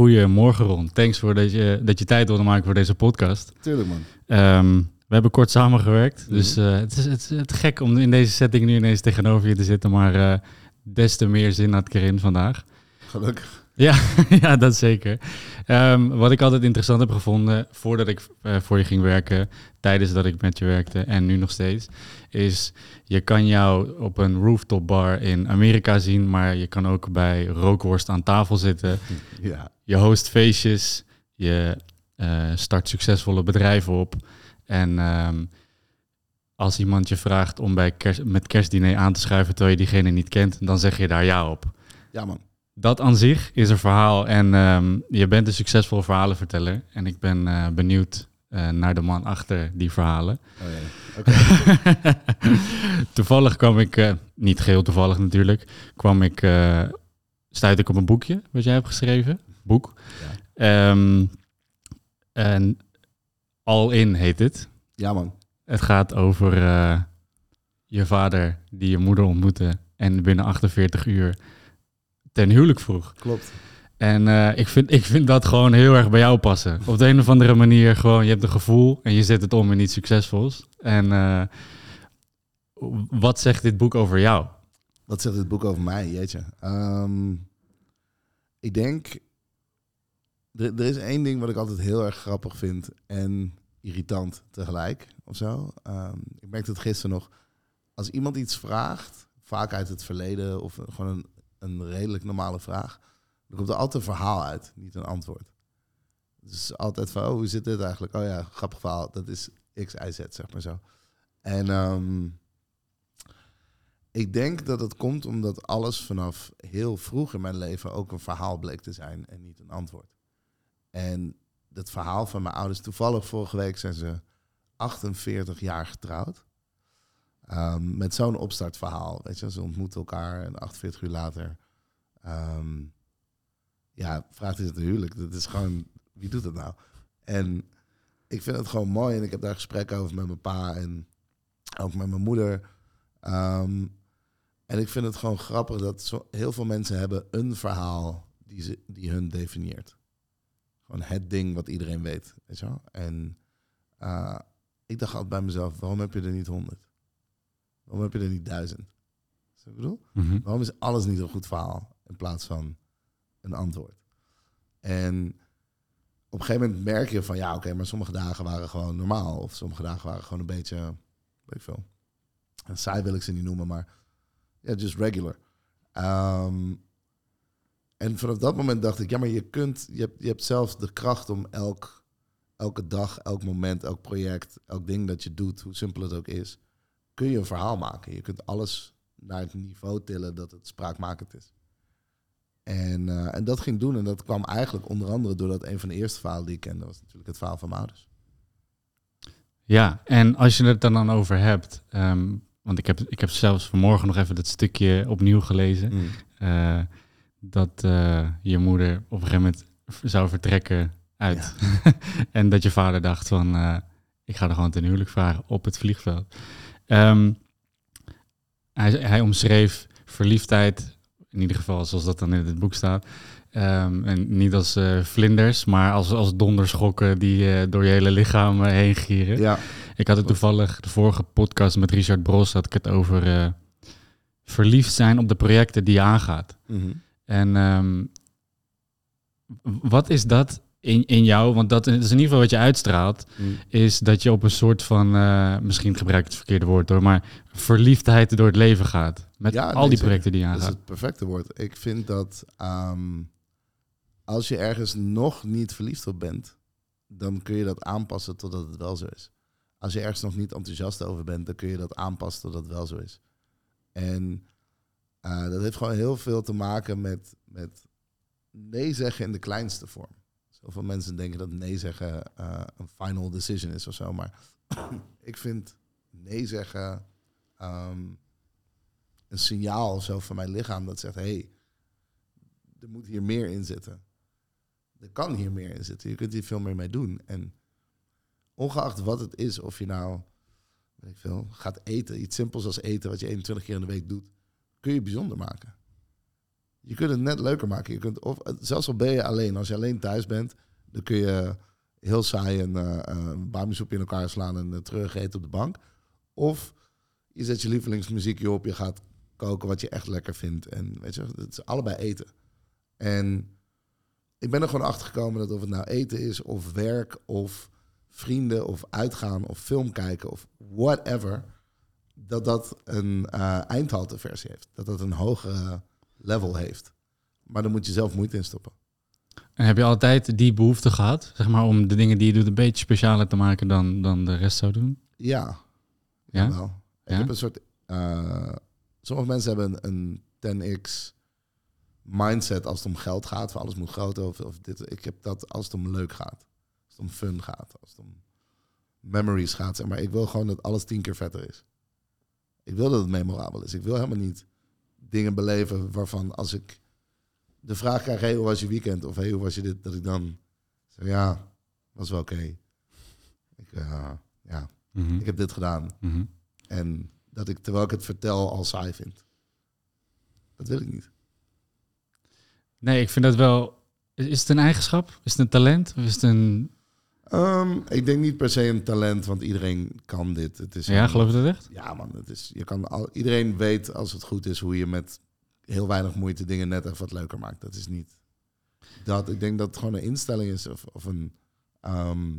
Goedemorgen Ron. Thanks voor dat je, dat je tijd wilde maken voor deze podcast. Tuurlijk man. Ehm, we hebben kort samengewerkt, Mhm. dus eh, het, is, het, is, het is gek om in deze setting nu ineens tegenover je te zitten, maar eh, des te meer zin had ik erin vandaag. Gelukkig. Ja, ja dat zeker. Ehm, wat ik altijd interessant heb gevonden voordat ik eh, voor je ging werken, tijdens dat ik met je werkte en nu nog steeds, is je kan jou op een rooftop bar in Amerika zien, maar je kan ook bij rookworst aan tafel zitten. Ja. Je host feestjes, je eh, start succesvolle bedrijven op. En ehm, als iemand je vraagt om bij kerst, met kerstdiner aan te schuiven terwijl je diegene niet kent, dan zeg je daar ja op. Ja man. Dat aan zich is een verhaal en ehm, je bent een succesvol verhalenverteller. En ik ben eh, benieuwd eh, naar de man achter die verhalen. Oh, ja. Toevallig kwam ik, niet geheel toevallig natuurlijk, kwam ik, stuitte ik op een boekje wat jij hebt geschreven. Boek. Ehm, en All In heet het. Ja man. Het gaat over eh, je vader die je moeder ontmoette en binnen 48 uur ten huwelijk vroeg. Klopt. En eh, ik, vind, ik vind dat gewoon heel erg bij jou passen. Op de een of andere manier gewoon, je hebt een gevoel en je zet het om in iets succesvols. En eh, wat zegt dit boek over jou? Wat zegt dit boek over mij? Jeetje. Ehm, ik denk... Er, er is één ding wat ik altijd heel erg grappig vind en irritant tegelijk, of zo. Ehm, ik merkte het gisteren nog. Als iemand iets vraagt, vaak uit het verleden of gewoon een, een redelijk normale vraag, dan komt er altijd een verhaal uit, niet een antwoord. Dus altijd van, oh, hoe zit dit eigenlijk? Oh ja, grappig verhaal. Dat is X, Y, Z, zeg maar zo. En ehm, ik denk dat het komt omdat alles vanaf heel vroeg in mijn leven ook een verhaal bleek te zijn en niet een antwoord. En het verhaal van mijn ouders, toevallig vorige week zijn ze 48 jaar getrouwd. Ehm, met zo'n opstartverhaal, weet je, ze ontmoeten elkaar en 48 uur later, ehm, ja, vraagt hij het huwelijk. Dat is gewoon, wie doet dat nou? En ik vind het gewoon mooi en ik heb daar gesprekken over met mijn pa en ook met mijn moeder. Ehm, en ik vind het gewoon grappig dat zo, heel veel mensen hebben een verhaal die, ze, die hun definieert. Gewoon het ding wat iedereen weet. Weet je wel? En uh, ik dacht altijd bij mezelf, waarom heb je er niet honderd? Waarom heb je er niet duizend? Ik bedoel? Mm -hmm. Waarom is alles niet een goed verhaal in plaats van een antwoord? En op een gegeven moment merk je van, ja oké, okay, maar sommige dagen waren gewoon normaal. Of sommige dagen waren gewoon een beetje, weet ik veel. En saai wil ik ze niet noemen, maar ja, yeah, just regular. Um, en vanaf dat moment dacht ik, ja, maar je kunt, je hebt, je hebt zelf de kracht om elk, elke dag, elk moment, elk project, elk ding dat je doet, hoe simpel het ook is, kun je een verhaal maken. Je kunt alles naar het niveau tillen dat het spraakmakend is. En, uh, en dat ging doen en dat kwam eigenlijk onder andere doordat een van de eerste verhalen die ik kende was natuurlijk het verhaal van mijn ouders. Ja, en als je het dan over hebt, um, want ik heb, ik heb zelfs vanmorgen nog even dat stukje opnieuw gelezen. Mm. Uh, dat uh, je moeder op een gegeven moment zou vertrekken uit. Ja. en dat je vader dacht van, uh, ik ga er gewoon ten huwelijk vragen op het vliegveld. Um, hij, hij omschreef verliefdheid, in ieder geval zoals dat dan in het boek staat. Um, en niet als uh, vlinders, maar als, als donderschokken die door je hele lichaam heen gieren. Ja. Ik had het toevallig, de vorige podcast met Richard Bros, had ik het over verliefd zijn op de projecten die je aangaat. Mm -hmm. En um, wat is dat in, in jou? Want dat is in ieder geval wat je uitstraalt. Mm. Is dat je op een soort van, uh, misschien gebruik ik het verkeerde woord hoor, maar verliefdheid door het leven gaat. Met ja, al die projecten die je aangaat. Dat is het perfecte woord. Ik vind dat um, als je ergens nog niet verliefd op bent, dan kun je dat aanpassen totdat het wel zo is. Als je ergens nog niet enthousiast over bent, dan kun je dat aanpassen totdat het wel zo is. En uh, dat heeft gewoon heel veel te maken met, met nee zeggen in de kleinste vorm. Zoveel mensen denken dat nee zeggen uh, een final decision is of zo. Maar ik vind nee zeggen um, een signaal zo van mijn lichaam dat zegt: hé, hey, er moet hier meer in zitten. Er kan hier meer in zitten. Je kunt hier veel meer mee doen. En ongeacht wat het is, of je nou weet ik veel, gaat eten, iets simpels als eten, wat je 21 keer in de week doet kun je bijzonder maken. Je kunt het net leuker maken. Je kunt, of, zelfs al ben je alleen, als je alleen thuis bent, dan kun je heel saai een, uh, in elkaar slaan en uh, terug eten op de bank. Of je zet je lievelingsmuziekje op, je gaat koken wat je echt lekker vindt. En weet je, het is allebei eten. En ik ben er gewoon achter gekomen dat of het nou eten is, of werk, of vrienden, of uitgaan, of film kijken, of whatever, dat dat een uh, eindhalteversie heeft. Dat dat een hogere level heeft. Maar dan moet je zelf moeite in stoppen. En heb je altijd die behoefte gehad, zeg maar, om de dingen die je doet een beetje specialer te maken dan, dan de rest zou doen? Ja. Ja? Wel. Ik heb een soort... Uh, sommige mensen hebben een, een 10x mindset als het om geld gaat. Voor alles moet groot of, of dit. Ik heb dat als het om leuk gaat. Als het om fun gaat. Als het om memories gaat. Zeg maar ik wil gewoon dat alles tien keer vetter is. Ik wil dat het memorabel is. Ik wil helemaal niet dingen beleven waarvan als ik de vraag krijg, hey, hoe was je weekend? Of hey, hoe was je dit? Dat ik dan zeg, ja, was wel oké. Ik, uh, ja, mhm. ik heb dit gedaan. Mhm. En dat ik, terwijl ik het vertel, al saai vind. Dat wil ik niet. Nee, ik vind dat wel... Is het een eigenschap? Is het een talent? Of is het een... Ehm, ik denk niet per se een talent, want iedereen kan dit. Het is ja, geloof je dat echt? Ja, man. Het is, je kan al, iedereen weet als het goed is hoe je met heel weinig moeite dingen net even wat leuker maakt. Dat is niet dat. Ik denk dat het gewoon een instelling is of, of een. Ehm,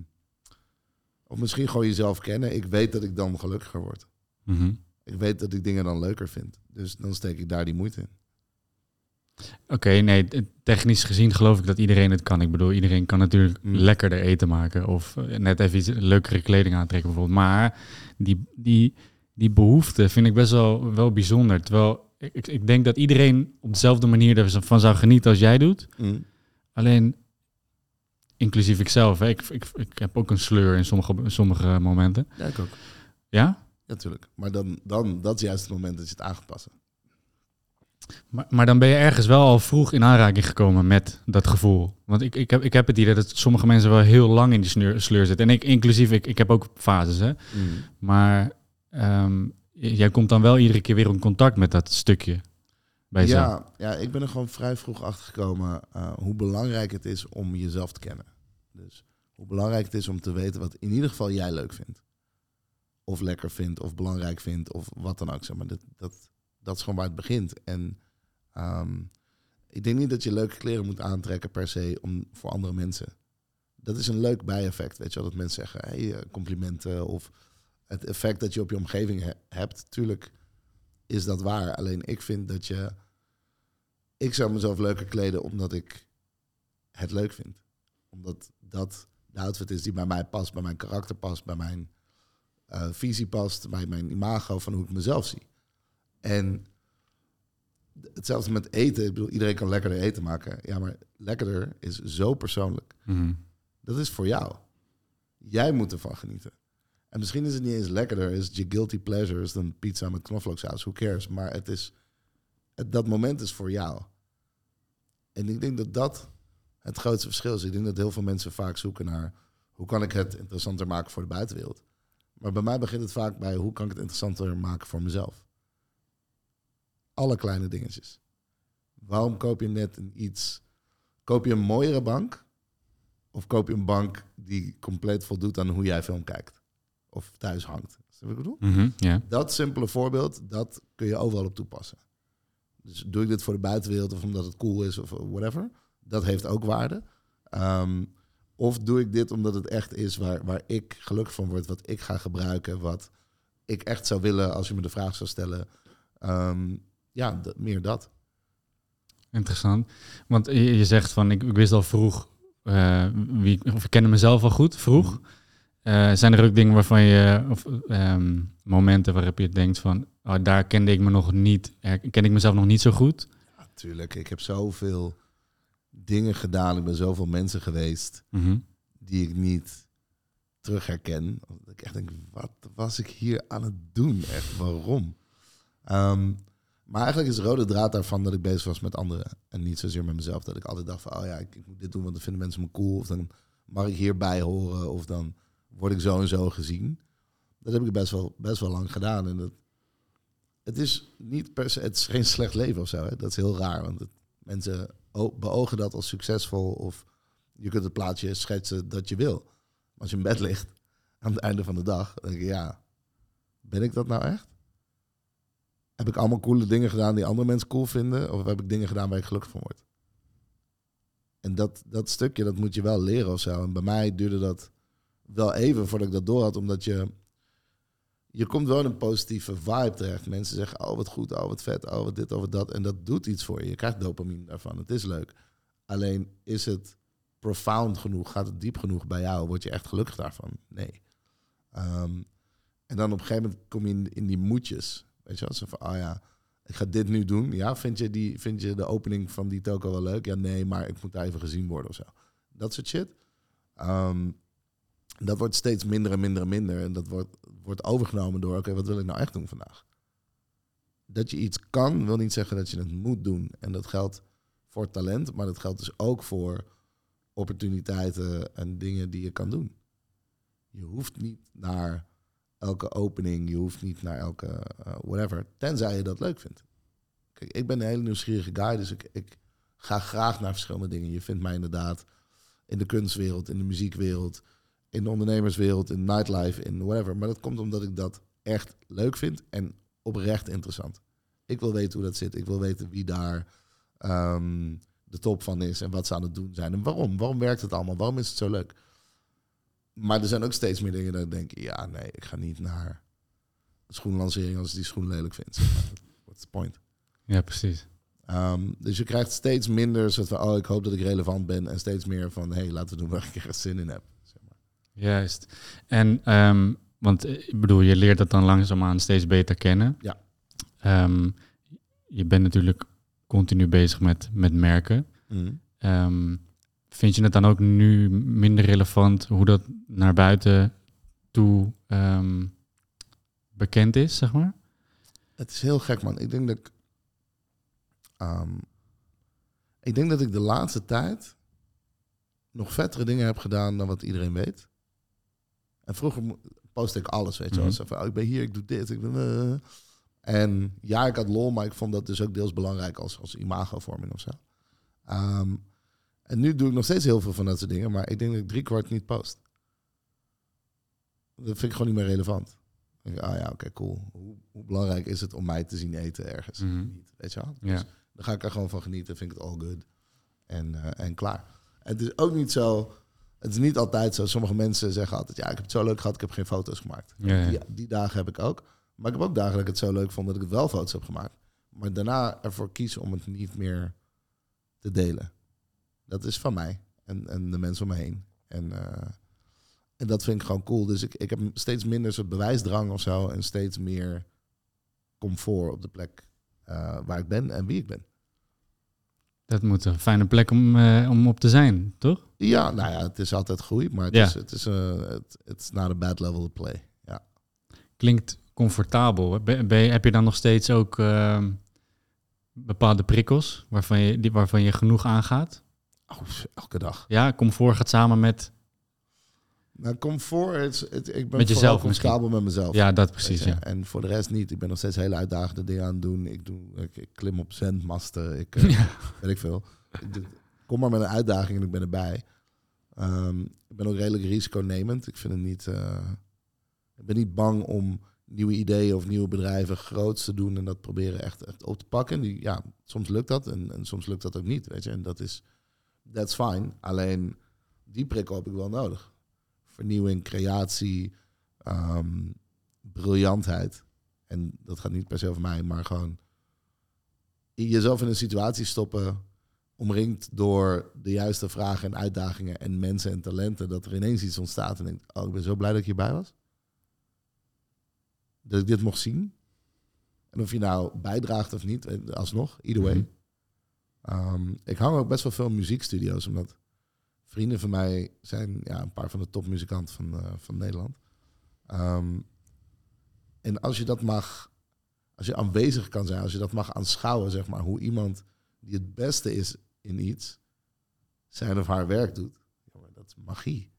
of misschien gewoon jezelf kennen. Ik weet dat ik dan gelukkiger word. Mhm. Ik weet dat ik dingen dan leuker vind. Dus dan steek ik daar die moeite in. Oké, nee, technisch gezien geloof ik dat iedereen het kan. Ik bedoel, iedereen kan natuurlijk mm. lekkerder eten maken of eh, net even iets leukere kleding aantrekken bijvoorbeeld. Maar die, die, die behoefte vind ik best wel, wel bijzonder. Terwijl ik, ik denk dat iedereen op dezelfde manier ervan zou genieten als jij doet. Mm. Alleen, inclusief ikzelf, hè, ik, ik, ik heb ook een sleur in sommige, sommige momenten. Ja, ik ook. Ja? Natuurlijk. Maar dan, dan, dat is juist het moment dat je het aan passen. Maar, maar dan ben je ergens wel al vroeg in aanraking gekomen met dat gevoel. Want ik, ik, heb, ik heb het idee dat sommige mensen wel heel lang in die sleur, sleur zitten. En ik, inclusief, ik, ik heb ook fases. Hè? Mm. Maar ehm, jij komt dan wel iedere keer weer in contact met dat stukje. Bij ja, ja, ik ben er gewoon vrij vroeg achter gekomen uh, hoe belangrijk het is om jezelf te kennen. Dus hoe belangrijk het is om te weten wat in ieder geval jij leuk vindt. Of lekker vindt, of belangrijk vindt, of wat dan ook. Zeg maar. dat, dat, dat is gewoon waar het begint. En ehm, ik denk niet dat je leuke kleren moet aantrekken per se om, voor andere mensen. Dat is een leuk bijeffect, weet je wel. Dat mensen zeggen, hey, eh, complimenten of het effect dat je op je omgeving hebt. Tuurlijk is dat waar. Alleen ik vind dat je... Ik zou mezelf leuker kleden omdat ik het leuk vind. Omdat dat de outfit is die bij mij past, bij mijn karakter past, bij mijn uh, visie past, bij mijn imago van hoe ik mezelf zie. En hetzelfde met eten. Ik bedoel, iedereen kan lekkerder eten maken. Ja, maar lekkerder is zo persoonlijk. Mhm. Dat is voor jou. Jij moet ervan genieten. En misschien is het niet eens lekkerder, is je guilty pleasures dan pizza met knoflooksaus. Who cares? Maar het is, het, dat moment is voor jou. En ik denk dat dat het grootste verschil is. Ik denk dat heel veel mensen vaak zoeken naar hoe kan ik het interessanter maken voor de buitenwereld. Maar bij mij begint het vaak bij hoe kan ik het interessanter maken voor mezelf. Alle kleine dingetjes. Waarom koop je net een iets? Koop je een mooiere bank? Of koop je een bank die compleet voldoet aan hoe jij film kijkt? Of thuis hangt? Dat ik bedoel? Mm Dat simpele voorbeeld, dat kun je overal op toepassen. Dus doe ik dit voor de buitenwereld of omdat het cool is of whatever. Dat heeft ook waarde. Ehm, of doe ik dit omdat het echt is waar, waar ik gelukkig van word, wat ik ga gebruiken, wat ik echt zou willen als je me de vraag zou stellen. Ehm, ja, meer dat. Interessant. Want je, je zegt van, ik, ik, wist al vroeg, uh, wie, of ik kende mezelf al goed, vroeg. Mhm. Uh, zijn er ook dingen waarvan je, of um, momenten waarop je denkt van, oh, daar kende ik me nog niet, ken ik mezelf nog niet zo goed? Natuurlijk, ik heb zoveel dingen gedaan, ik ben zoveel mensen geweest mhm. die ik niet terug herken. Dat ik echt denk, wat was ik hier aan het doen? Echt, waarom? Um, maar eigenlijk is de rode draad daarvan dat ik bezig was met anderen. En niet zozeer met mezelf. Dat ik altijd dacht van, oh ja, ik, moet dit doen, want dan vinden mensen me cool. Of dan mag ik hierbij horen. Of dan word ik zo en zo gezien. Dat heb ik best wel, best wel lang gedaan. En dat, het is niet per se, het is geen slecht leven of zo. Hè? Dat is heel raar, want Mensen beogen dat als succesvol of je kunt het plaatje schetsen dat je wil. Als je in bed ligt aan het einde van de dag, dan denk je, ja, ben ik dat nou echt? Heb ik allemaal coole dingen gedaan die andere mensen cool vinden? Of heb ik dingen gedaan waar ik gelukkig van word? En dat, dat stukje, dat moet je wel leren of zo. En bij mij duurde dat wel even voordat ik dat door had, omdat je je komt wel in een positieve vibe terecht. Mensen zeggen, oh wat goed, oh wat vet, oh wat dit, oh wat dat. En dat doet iets voor je. Je krijgt dopamine daarvan. Het is leuk. Alleen is het profound genoeg? Gaat het diep genoeg bij jou? Word je echt gelukkig daarvan? Nee. Ehm, en dan op een gegeven moment kom je in, in die moedjes. Weet van, oh ja, ik ga dit nu doen. Ja, vind je, die, vind je de opening van die toko wel leuk? Ja, nee, maar ik moet daar even gezien worden of zo. Dat soort shit. Um, dat wordt steeds minder en minder en minder. En dat wordt, wordt overgenomen door, oké, wat wil ik nou echt doen vandaag? Dat je iets kan, wil niet zeggen dat je het moet doen. En dat geldt voor talent, maar dat geldt dus ook voor opportuniteiten en dingen die je kan doen. Je hoeft niet naar elke opening, je hoeft niet naar elke uh, whatever, tenzij je dat leuk vindt. Kijk, ik ben een hele nieuwsgierige guy, dus ik, ik ga graag naar verschillende dingen. Je vindt mij inderdaad in de kunstwereld, in de muziekwereld, in de ondernemerswereld, in nightlife, in whatever. Maar dat komt omdat ik dat echt leuk vind en oprecht interessant. Ik wil weten hoe dat zit. Ik wil weten wie daar ehm, de top van is en wat ze aan het doen zijn. En waarom? Waarom werkt het allemaal? Waarom is het zo leuk? Maar er zijn ook steeds meer dingen dat ik denk, ja, nee, ik ga niet naar schoenlancering als ik die schoen lelijk vind. What's the point? Ja, precies. Ehm, dus je krijgt steeds minder soort van, oh, ik hoop dat ik relevant ben. En steeds meer van, hé, hey, laten we doen waar ik er zin in heb. Juist. En, um, want eh, ik bedoel, je leert dat dan langzaamaan steeds beter kennen. Ja. Um, je bent natuurlijk continu bezig met, met merken. Mm. Um, vind je het dan ook nu minder relevant hoe dat naar buiten toe bekend is, zeg maar? Het is heel gek, man. Ik denk dat ik... ik denk dat ik de laatste tijd nog vettere dingen heb gedaan dan wat iedereen weet. En vroeger postte ik alles, weet je wel. Mm van, oh, ik ben hier, ik doe dit. Ik ben, uh. En ja, ik had lol, maar ik vond dat dus ook deels belangrijk als, als imagovorming of zo. Ehm, en nu doe ik nog steeds heel veel van dat soort dingen, maar ik denk dat ik drie kwart niet post. Dat vind ik gewoon niet meer relevant. Ik, ah ja, oké, cool. Hoe, hoe, belangrijk is het om mij te zien eten ergens? Mhm. Niet, weet je wel? Dus ja. dan ga ik er gewoon van genieten, vind ik het all good. En, uh, en klaar. En het is ook niet zo het is niet altijd zo. Sommige mensen zeggen altijd, ja, ik heb het zo leuk gehad, ik heb geen foto's gemaakt. Ja, Die, die, dagen heb ik ook. Maar ik heb ook dagen dat ik het zo leuk vond dat ik wel foto's heb gemaakt. Maar daarna ervoor kiezen om het niet meer te delen. Dat is van mij en, en de mensen om me heen. En, uh, en dat vind ik gewoon cool. Dus ik, ik heb steeds minder soort bewijsdrang of zo. En steeds meer comfort op de plek uh, waar ik ben en wie ik ben. Dat moet een fijne plek om, uh, om op te zijn, toch? Ja, nou ja, het is altijd groei, maar het, ja. is, het is het it's not a bad level to play. Ja. Klinkt comfortabel. Ben, ben heb je dan nog steeds ook uh, bepaalde prikkels waarvan je, die, waarvan je genoeg aangaat? Oh, elke dag. Ja, comfort gaat samen met nou, comfort, het, het, ik ben met jezelf comfortabel met mezelf. Ja, dat precies. Ja. En voor de rest niet. Ik ben nog steeds hele uitdagende dingen aan het doen. Ik, doe, ik, klim op zendmasten. Ik uh, ja. weet ik veel. Ik kom maar met een uitdaging en ik ben erbij. Um, ik ben ook redelijk risiconemend. Ik vind het niet. Uh, ik ben niet bang om nieuwe ideeën of nieuwe bedrijven groot te doen en dat proberen echt, echt op te pakken. Die, ja, soms lukt dat en, en soms lukt dat ook niet. Weet je, en dat is. That's fine. Alleen die prikkel heb ik wel nodig vernieuwing, creatie, um, briljantheid. En dat gaat niet per se over mij, maar gewoon jezelf in een situatie stoppen, omringd door de juiste vragen en uitdagingen en mensen en talenten, dat er ineens iets ontstaat en denk, oh, ik ben zo blij dat ik hierbij was. Dat ik dit mocht zien. En of je nou bijdraagt of niet, alsnog, either way. Mm ik hang ook best wel veel muziekstudio's, omdat vrienden van mij zijn ja, een paar van de topmuzikanten van, uh, van Nederland. Ehm, en als je dat mag, als je aanwezig kan zijn, als je dat mag aanschouwen, zeg maar, hoe iemand die het beste is in iets, zijn of haar werk doet, dat is magie.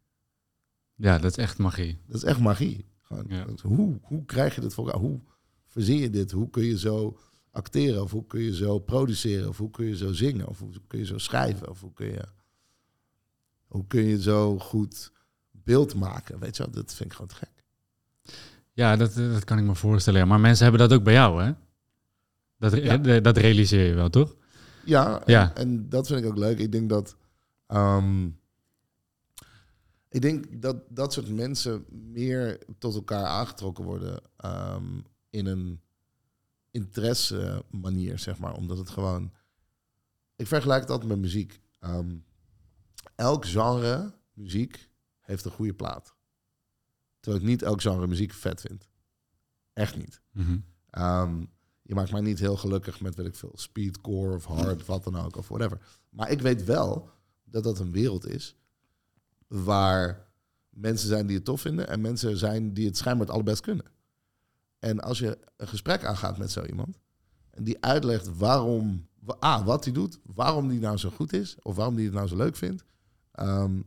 Ja, dat is echt magie. Dat is echt magie. Gewoon, hoe, hoe krijg je dit voor elkaar? Hoe verzin je dit? Hoe kun je zo acteren? Of hoe kun je zo produceren? Of hoe kun je zo zingen? Of hoe kun je zo schrijven? Of hoe kun je, hoe kun je zo goed beeld maken? Weet je wel, dat vind ik gewoon te gek. Ja, dat, dat kan ik me voorstellen. Ja. Maar mensen hebben dat ook bij jou, hè? Dat, Ja. dat realiseer je wel, toch? Ja, Ja. En, en dat vind ik ook leuk. Ik denk dat. ehm, ik denk dat dat soort mensen meer tot elkaar aangetrokken worden ehm, in een interesse manier, zeg maar. Omdat het gewoon. Ik vergelijk het altijd met muziek. Ehm, elk genre muziek heeft een goede plaat. Terwijl ik niet elk genre muziek vet vind. Echt niet. Mhm. Ehm, je maakt mij niet heel gelukkig met, weet ik veel, speedcore of hard, of wat dan ook, of whatever. Maar ik weet wel dat dat een wereld is waar mensen zijn die het tof vinden en mensen zijn die het schijnbaar het allerbest kunnen. En als je een gesprek aangaat met zo iemand en die uitlegt waarom, wa- ah, wat hij doet, waarom die nou zo goed is, of waarom die het nou zo leuk vindt, ehm,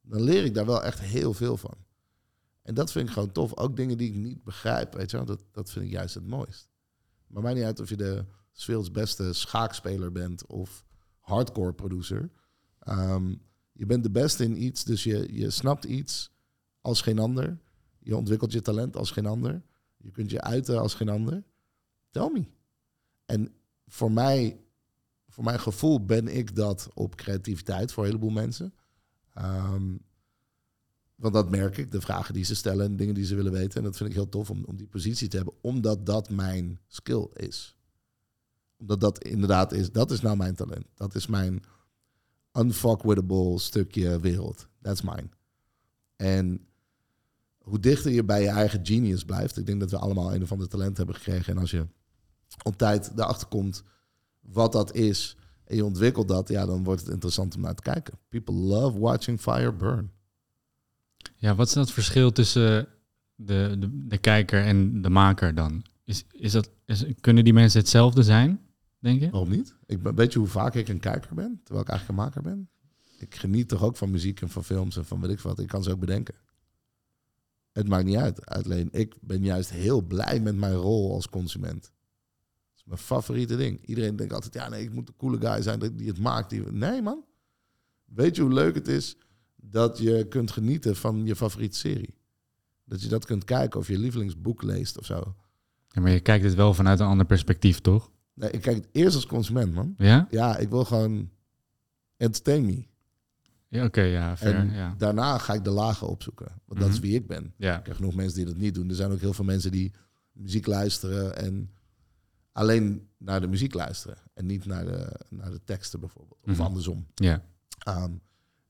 dan leer ik daar wel echt heel veel van. En dat vind ik gewoon tof. Ook dingen die ik niet begrijp, weet je dat, dat vind ik juist het mooist. Maar mij niet uit of je de werelds beste schaakspeler bent of hardcore producer. Ehm, je bent de beste in iets, dus je, je snapt iets als geen ander. Je ontwikkelt je talent als geen ander. Je kunt je uiten als geen ander. Tell me. En voor mij, voor mijn gevoel ben ik dat op creativiteit voor een heleboel mensen. Ehm, want dat merk ik, de vragen die ze stellen en dingen die ze willen weten. En dat vind ik heel tof om, om die positie te hebben, omdat dat mijn skill is. Omdat dat inderdaad is, dat is nou mijn talent. Dat is mijn unfuckwittable stukje wereld. That's mine. En hoe dichter je bij je eigen genius blijft, ik denk dat we allemaal een of ander talent hebben gekregen. En als je op tijd erachter komt wat dat is en je ontwikkelt dat, ja, dan wordt het interessant om naar te kijken. People love watching fire burn. Ja, wat is dat verschil tussen de, de, de kijker en de maker dan? Is, is dat, is, kunnen die mensen hetzelfde zijn, denk je? Waarom niet? Ik weet je hoe vaak ik een kijker ben, terwijl ik eigenlijk een maker ben? Ik geniet toch ook van muziek en van films en van weet ik wat. Ik kan ze ook bedenken. Het maakt niet uit. Alleen ik ben juist heel blij met mijn rol als consument. Dat is mijn favoriete ding. Iedereen denkt altijd, ja nee, ik moet de coole guy zijn die het maakt. Die... Nee man. Weet je hoe leuk het is dat je kunt genieten van je favoriete serie? Dat je dat kunt kijken of je lievelingsboek leest of zo. Ja, maar je kijkt het wel vanuit een ander perspectief, toch? Nee, ik kijk het eerst als consument man. Ja? Ja, ik wil gewoon entertain me. Ja, oké, ja, fair, En ja. daarna ga ik de lagen opzoeken. Want dat is Mhm. wie ik ben. Ja, Ik heb genoeg mensen die dat niet doen. Er zijn ook heel veel mensen die muziek luisteren en alleen naar de muziek luisteren. En niet naar de, naar de teksten bijvoorbeeld. Of Mhm. andersom. ja. Ehm,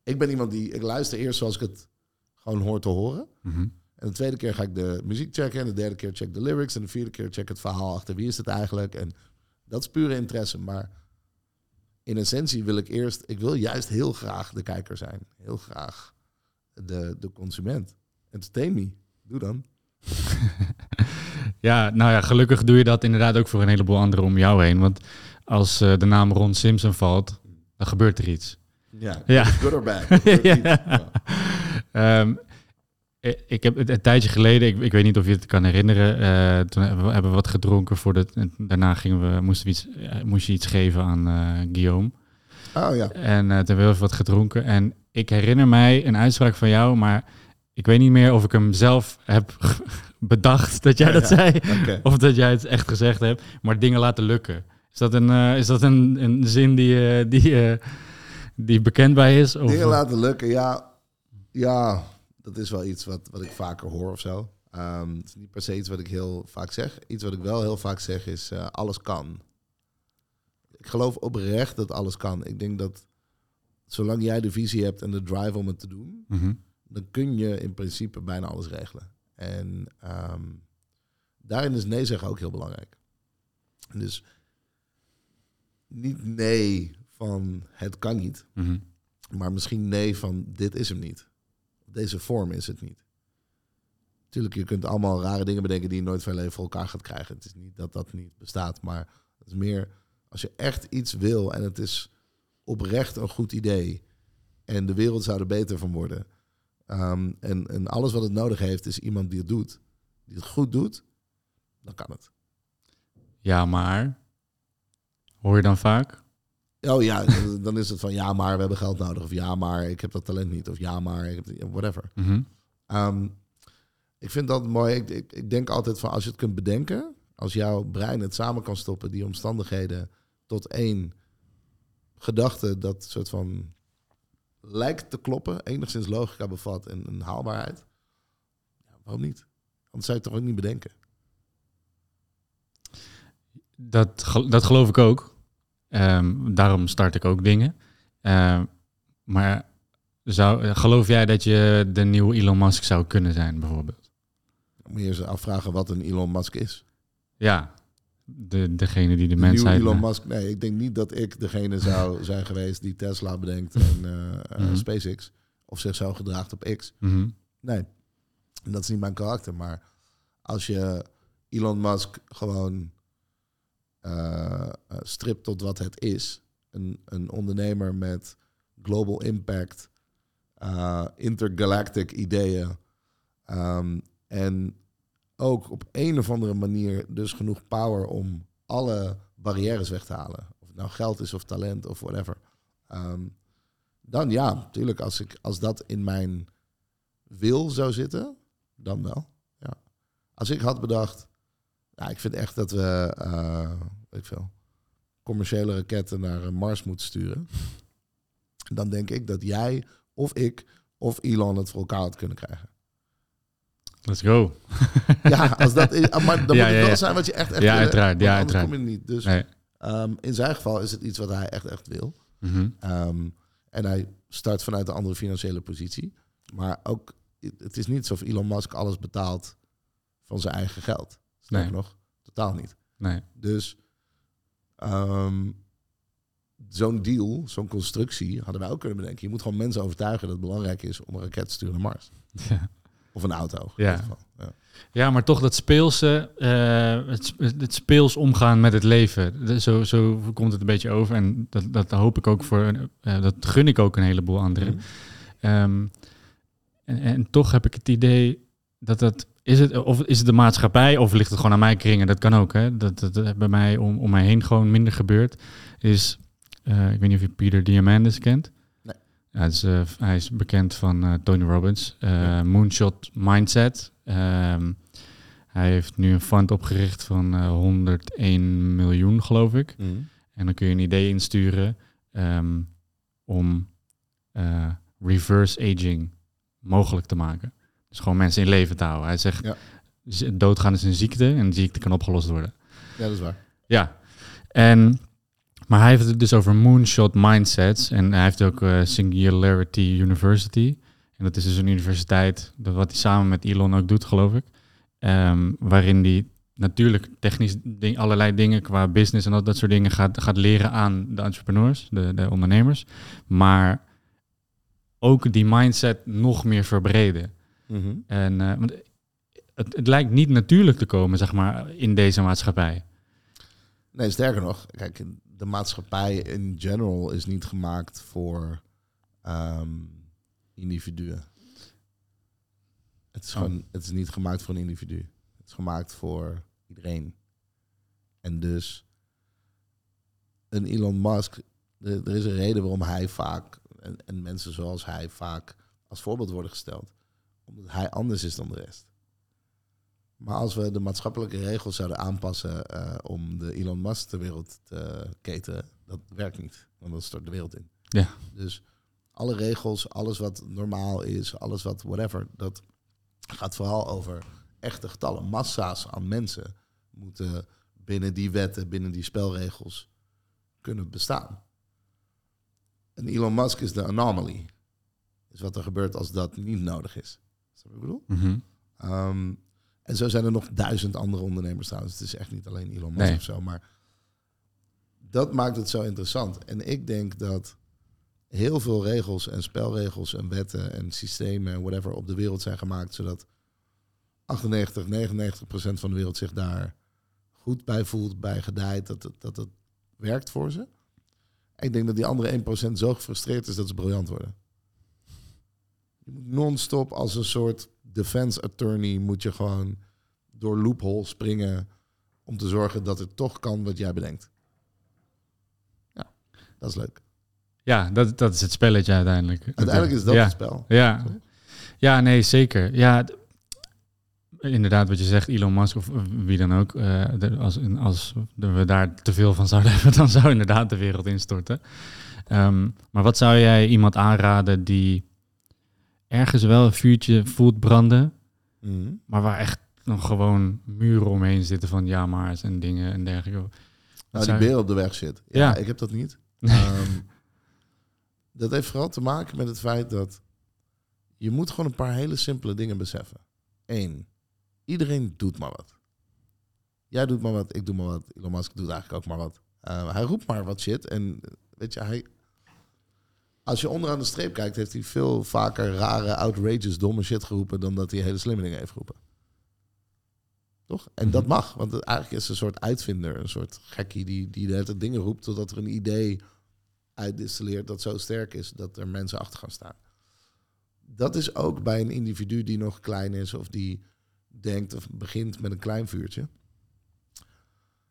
ik ben iemand die, ik luister eerst zoals ik het gewoon hoor te horen. Mhm. En de tweede keer ga ik de muziek checken. En de derde keer check de lyrics. En de vierde keer check het verhaal achter wie is het eigenlijk. En dat is pure interesse. Maar in essentie wil ik eerst... Ik wil juist heel graag de kijker zijn. Heel graag de, de consument. Entertain me. Doe dan. ja, nou ja, gelukkig doe je dat inderdaad ook voor een heleboel anderen om jou heen. Want als eh, de naam Ron Simpson valt, dan gebeurt er iets. Ja, Ja. good or bad. Ja. Ik heb het een tijdje geleden, ik, ik weet niet of je het kan herinneren, eh, toen hebben we, hebben we wat gedronken. Voor de, en daarna gingen we, moesten we iets, eh, moest je iets geven aan eh, Guillaume. Oh ja. En eh, toen hebben we heel wat gedronken. En ik herinner mij een uitspraak van jou, maar ik weet niet meer of ik hem zelf heb bedacht dat jij dat Ja, zei. Of dat jij het echt gezegd hebt, maar dingen laten lukken. Is dat een, eh, is dat een, een zin die, eh, die, eh, die bekend bij is? Of, Dingen laten lukken, ja. Ja, dat is wel iets wat, wat ik vaker hoor of zo. Ehm, het is niet per se iets wat ik heel vaak zeg. Iets wat ik wel heel vaak zeg is, eh, alles kan. Ik geloof oprecht dat alles kan. Ik denk dat zolang jij de visie hebt en de drive om het te doen, Mhm. dan kun je in principe bijna alles regelen. En ehm, daarin is nee zeggen ook heel belangrijk. Dus niet nee van het kan niet, Mhm. maar misschien nee van dit is hem niet. Deze vorm is het niet. Tuurlijk, je kunt allemaal rare dingen bedenken die je nooit van leven voor elkaar gaat krijgen. Het is niet dat dat niet bestaat, maar het is meer als je echt iets wil en het is oprecht een goed idee en de wereld zou er beter van worden. Ehm, en, en alles wat het nodig heeft is iemand die het doet, die het goed doet, dan kan het. Ja, maar Hoor je dan vaak? Oh ja, dan- is het van ja, maar we hebben geld nodig. Of ja, maar ik heb dat talent niet. Of ja, maar ik heb whatever. Mhm. Ehm, ik vind dat mooi. Ik, ik, ik denk altijd van als je het kunt bedenken, als jouw brein het samen kan stoppen, die omstandigheden, tot één gedachte dat soort van lijkt te kloppen, enigszins logica bevat en een haalbaarheid. Ja, waarom niet? Anders zou je het toch ook niet bedenken. Dat, dat geloof ik ook. Ehm, daarom start ik ook dingen. Ehm, maar zou, geloof jij dat je de nieuwe Elon Musk zou kunnen zijn, bijvoorbeeld? Moet je eens afvragen wat een Elon Musk is. Ja, de, degene die de, De mensheid... nieuwe Elon Musk. Nee, ik denk niet dat ik degene zou zijn geweest die Tesla bedenkt en eh, eh, Mhm. SpaceX. Of zich zo gedraagt op X. Mhm. Nee, dat is niet mijn karakter. Maar als je Elon Musk gewoon eh, eh, stript tot wat het is, een, een ondernemer met global impact, eh, intergalactic ideeën ehm, en ook op een of andere manier dus genoeg power om alle barrières weg te halen. Of het nou geld is of talent of whatever. Ehm, dan ja, natuurlijk, als, ik, als dat in mijn wil zou zitten, dan wel. Ja. Als ik had bedacht, ja, ik vind echt dat we, eh, weet ik veel, commerciële raketten naar eh, Mars moeten sturen. Dan denk ik dat jij of ik of Elon het voor elkaar had kunnen krijgen. Let's go. Ja, als dat is, maar dan Ja, moet het ja, wel zijn wat je echt echt Ja, wil, uiteraard, ja, uiteraard. kom je niet. Dus Nee. ehm, in zijn geval is het iets wat hij echt echt wil. Mhm. Ehm, en hij start vanuit een andere financiële positie. Maar ook, het is niet alsof Elon Musk alles betaalt van zijn eigen geld. Sterker Nee. nog, totaal niet. Nee. Dus ehm, zo'n deal, zo'n constructie, hadden wij ook kunnen bedenken. Je moet gewoon mensen overtuigen dat het belangrijk is om een raket te sturen naar Mars. Ja. Of een auto. in Ja. geval. Ja. Ja, maar toch dat speelse, eh, het, het speels omgaan met het leven. De- Zo, zo komt het een beetje over. En dat, dat hoop ik ook voor, eh, dat gun ik ook een heleboel anderen. Mhm. Ehm, en, en toch heb ik het idee dat dat, is het, of is het de maatschappij of ligt het gewoon aan mij kringen? Dat kan ook, hè. Dat, dat bij mij om, om mij heen gewoon minder gebeurt. Is, eh, ik weet niet of je Peter Diamandis kent. Nee. Ja, het is, eh, hij is bekend van eh, Tony Robbins. Ja. Moonshot Mindset. Ehm, hij heeft nu een fund opgericht van eh, 101 miljoen, geloof ik. Mhm. En dan kun je een idee insturen ehm, om reverse aging mogelijk te maken. Dus gewoon mensen in leven te houden. Hij zegt, Ja. z- doodgaan is een ziekte en die ziekte kan opgelost worden. Ja, dat is waar. Ja, en, maar hij heeft het dus over moonshot mindsets. En hij heeft ook eh, Singularity University. En dat is dus een universiteit, dat wat hij samen met Elon ook doet, geloof ik. Ehm, waarin hij natuurlijk technisch ding, allerlei dingen qua business en dat, dat soort dingen gaat, gaat leren aan de entrepreneurs, de, de ondernemers. Maar ook die mindset nog meer verbreden. Mhm. En eh, want het, het lijkt niet natuurlijk te komen, zeg maar, in deze maatschappij. Nee, sterker nog, kijk, de maatschappij in general is niet gemaakt voor ehm, individuen. Het is, Oh. gewoon, het is niet gemaakt voor een individu. Het is gemaakt voor iedereen. En dus een Elon Musk, er, er is een reden waarom hij vaak, en, en mensen zoals hij vaak als voorbeeld worden gesteld. Omdat hij anders is dan de rest. Maar als we de maatschappelijke regels zouden aanpassen eh, om de Elon Musk ter wereld te keten, dat werkt niet. Want dat stort de wereld in. Ja. Dus alle regels, alles wat normaal is, alles wat whatever, dat gaat vooral over echte getallen. Massa's aan mensen moeten binnen die wetten, binnen die spelregels kunnen bestaan. En Elon Musk is de anomaly. Is wat er gebeurt als dat niet nodig is. Snap ik bedoel? Mhm. Ehm, en zo zijn er nog duizend andere ondernemers trouwens. Het is echt niet alleen Elon Musk Nee. of zo. Maar dat maakt het zo interessant. En ik denk dat heel veel regels en spelregels en wetten en systemen en whatever op de wereld zijn gemaakt. Zodat 98, 99 procent van de wereld zich daar goed bij voelt, bij gedijt. Dat het, dat het werkt voor ze. En ik denk dat die andere 1 procent zo gefrustreerd is dat ze briljant worden. Je moet non-stop als een soort defense attorney moet je gewoon door loophole springen om te zorgen dat het toch kan wat jij bedenkt. Dat is leuk. Ja, dat, dat is het spelletje uiteindelijk. Uiteindelijk is dat ja. het spel. Ja. ja, nee, zeker. Ja, inderdaad, wat je zegt, Elon Musk of wie dan ook. Uh, als, als we daar te veel van zouden hebben, dan zou inderdaad de wereld instorten. Um, maar wat zou jij iemand aanraden die ergens wel een vuurtje voelt branden, mm. maar waar echt nog gewoon muren omheen zitten van ja maar's en dingen en dergelijke. Nou, die beer op de weg zit. Ja, ja. ik heb dat niet. um, dat heeft vooral te maken met het feit dat je moet gewoon een paar hele simpele dingen beseffen. Eén, iedereen doet maar wat. Jij doet maar wat, ik doe maar wat. Elon Musk doet eigenlijk ook maar wat. Uh, hij roept maar wat shit. En weet je, hij, als je onderaan de streep kijkt, heeft hij veel vaker rare, outrageous, domme shit geroepen dan dat hij hele slimme dingen heeft geroepen. Toch? En dat mhm. mag, want eigenlijk is een soort uitvinder, een soort gekkie die, die de dingen roept totdat er een idee uitdistilleert dat zo sterk is dat er mensen achter gaan staan. Dat is ook bij een individu die nog klein is of die denkt of begint met een klein vuurtje.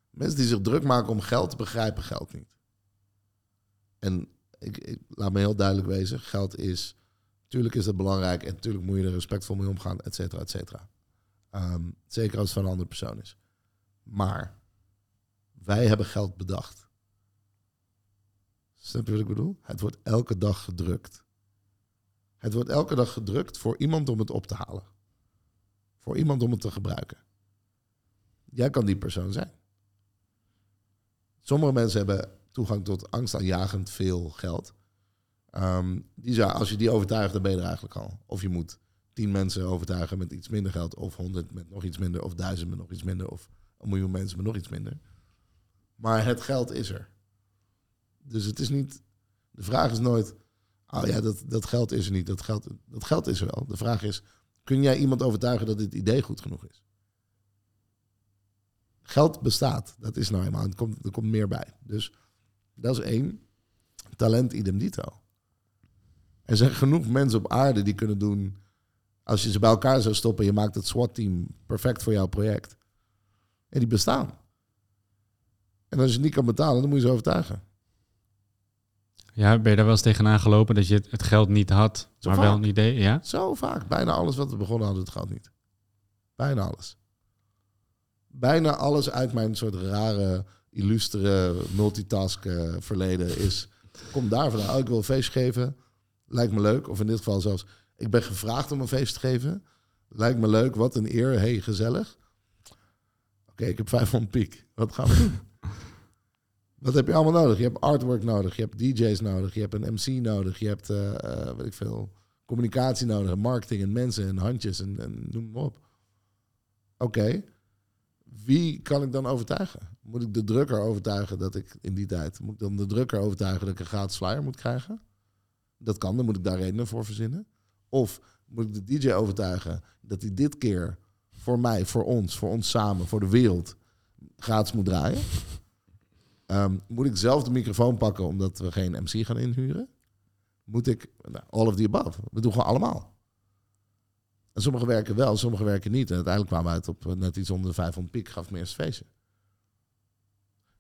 Mensen die zich druk maken om geld begrijpen geld niet. En ik, laat me heel duidelijk wezen, geld is, natuurlijk is dat belangrijk en natuurlijk moet je er respectvol mee omgaan, et cetera, et cetera. Ehm, zeker als het van een andere persoon is. Maar wij hebben geld bedacht. Snap je wat ik bedoel? Het wordt elke dag gedrukt. Het wordt elke dag gedrukt voor iemand om het op te halen. Voor iemand om het te gebruiken. Jij kan die persoon zijn. Sommige mensen hebben toegang tot angstaanjagend veel geld. Um, die als je die overtuigt, dan ben je er eigenlijk al. Of je moet tien mensen overtuigen met iets minder geld, of honderd met nog iets minder, of duizend met nog iets minder, of een miljoen mensen met nog iets minder. Maar het geld is er. Dus het is niet. De vraag is nooit. Oh ja, dat, dat geld is er niet. Dat geld, dat geld is er wel. De vraag is: kun jij iemand overtuigen dat dit idee goed genoeg is? Geld bestaat. Dat is nou eenmaal. Er komt, er komt meer bij. Dus dat is één. Talent idem dito. Er zijn genoeg mensen op aarde die kunnen doen. Als je ze bij elkaar zou stoppen, je maakt het SWAT-team perfect voor jouw project. En die bestaan. En als je niet kan betalen, dan moet je ze overtuigen. Ja, ben je daar wel eens tegenaan gelopen dat je het geld niet had, maar wel een idee? Ja? Zo vaak. Bijna alles wat we begonnen hadden, het geld niet. Bijna alles. Bijna alles uit mijn soort rare illustere multitask verleden is. Kom daar vandaan. Oh, ik wil een feest geven. Lijkt me leuk. Of in dit geval zelfs, ik ben gevraagd om een feest te geven. Lijkt me leuk. Wat een eer. Hey, gezellig. Oké, ik heb 500 piek. Wat gaan we doen? Wat heb je allemaal nodig? Je hebt artwork nodig. Je hebt DJ's nodig. Je hebt een MC nodig. Je hebt, uh, uh, weet ik veel, communicatie nodig. Marketing en mensen en handjes en, en noem maar op. Oké wie kan ik dan overtuigen? Moet ik de drukker overtuigen dat ik in die tijd... Moet ik dan de drukker overtuigen dat ik een gratis flyer moet krijgen? Dat kan, dan moet ik daar redenen voor verzinnen. Of moet ik de DJ overtuigen dat hij dit keer voor mij, voor ons, voor ons samen, voor de wereld gratis moet draaien? Ehm, moet ik zelf de microfoon pakken omdat we geen MC gaan inhuren? Moet ik, nou, all of the above. We doen gewoon allemaal. En sommige werken wel, sommige werken niet. En uiteindelijk kwamen we uit op eh, net iets onder de 500 piek, gaf mijn eerste feestje.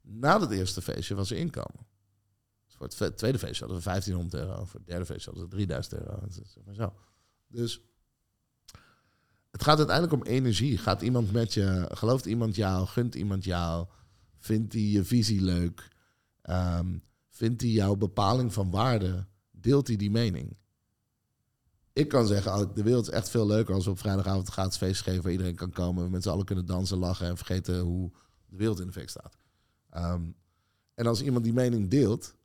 Na het eerste feestje was er inkomen. Dus voor het tweede feestje hadden we 1500 euro. Voor het derde feestje hadden we 3000 euro. Zeg. Dus het gaat uiteindelijk om energie. Gaat iemand met je, gelooft iemand jou, gunt iemand jou, vindt hij je visie leuk, um, vindt hij jouw bepaling van waarde, deelt hij die mening? Ik kan zeggen, de wereld is echt veel leuker als we op vrijdagavond een gratis feest geven waar iedereen kan komen. Met z'n allen kunnen dansen, lachen en vergeten hoe de wereld in de fik staat. Ehm, en als iemand die mening deelt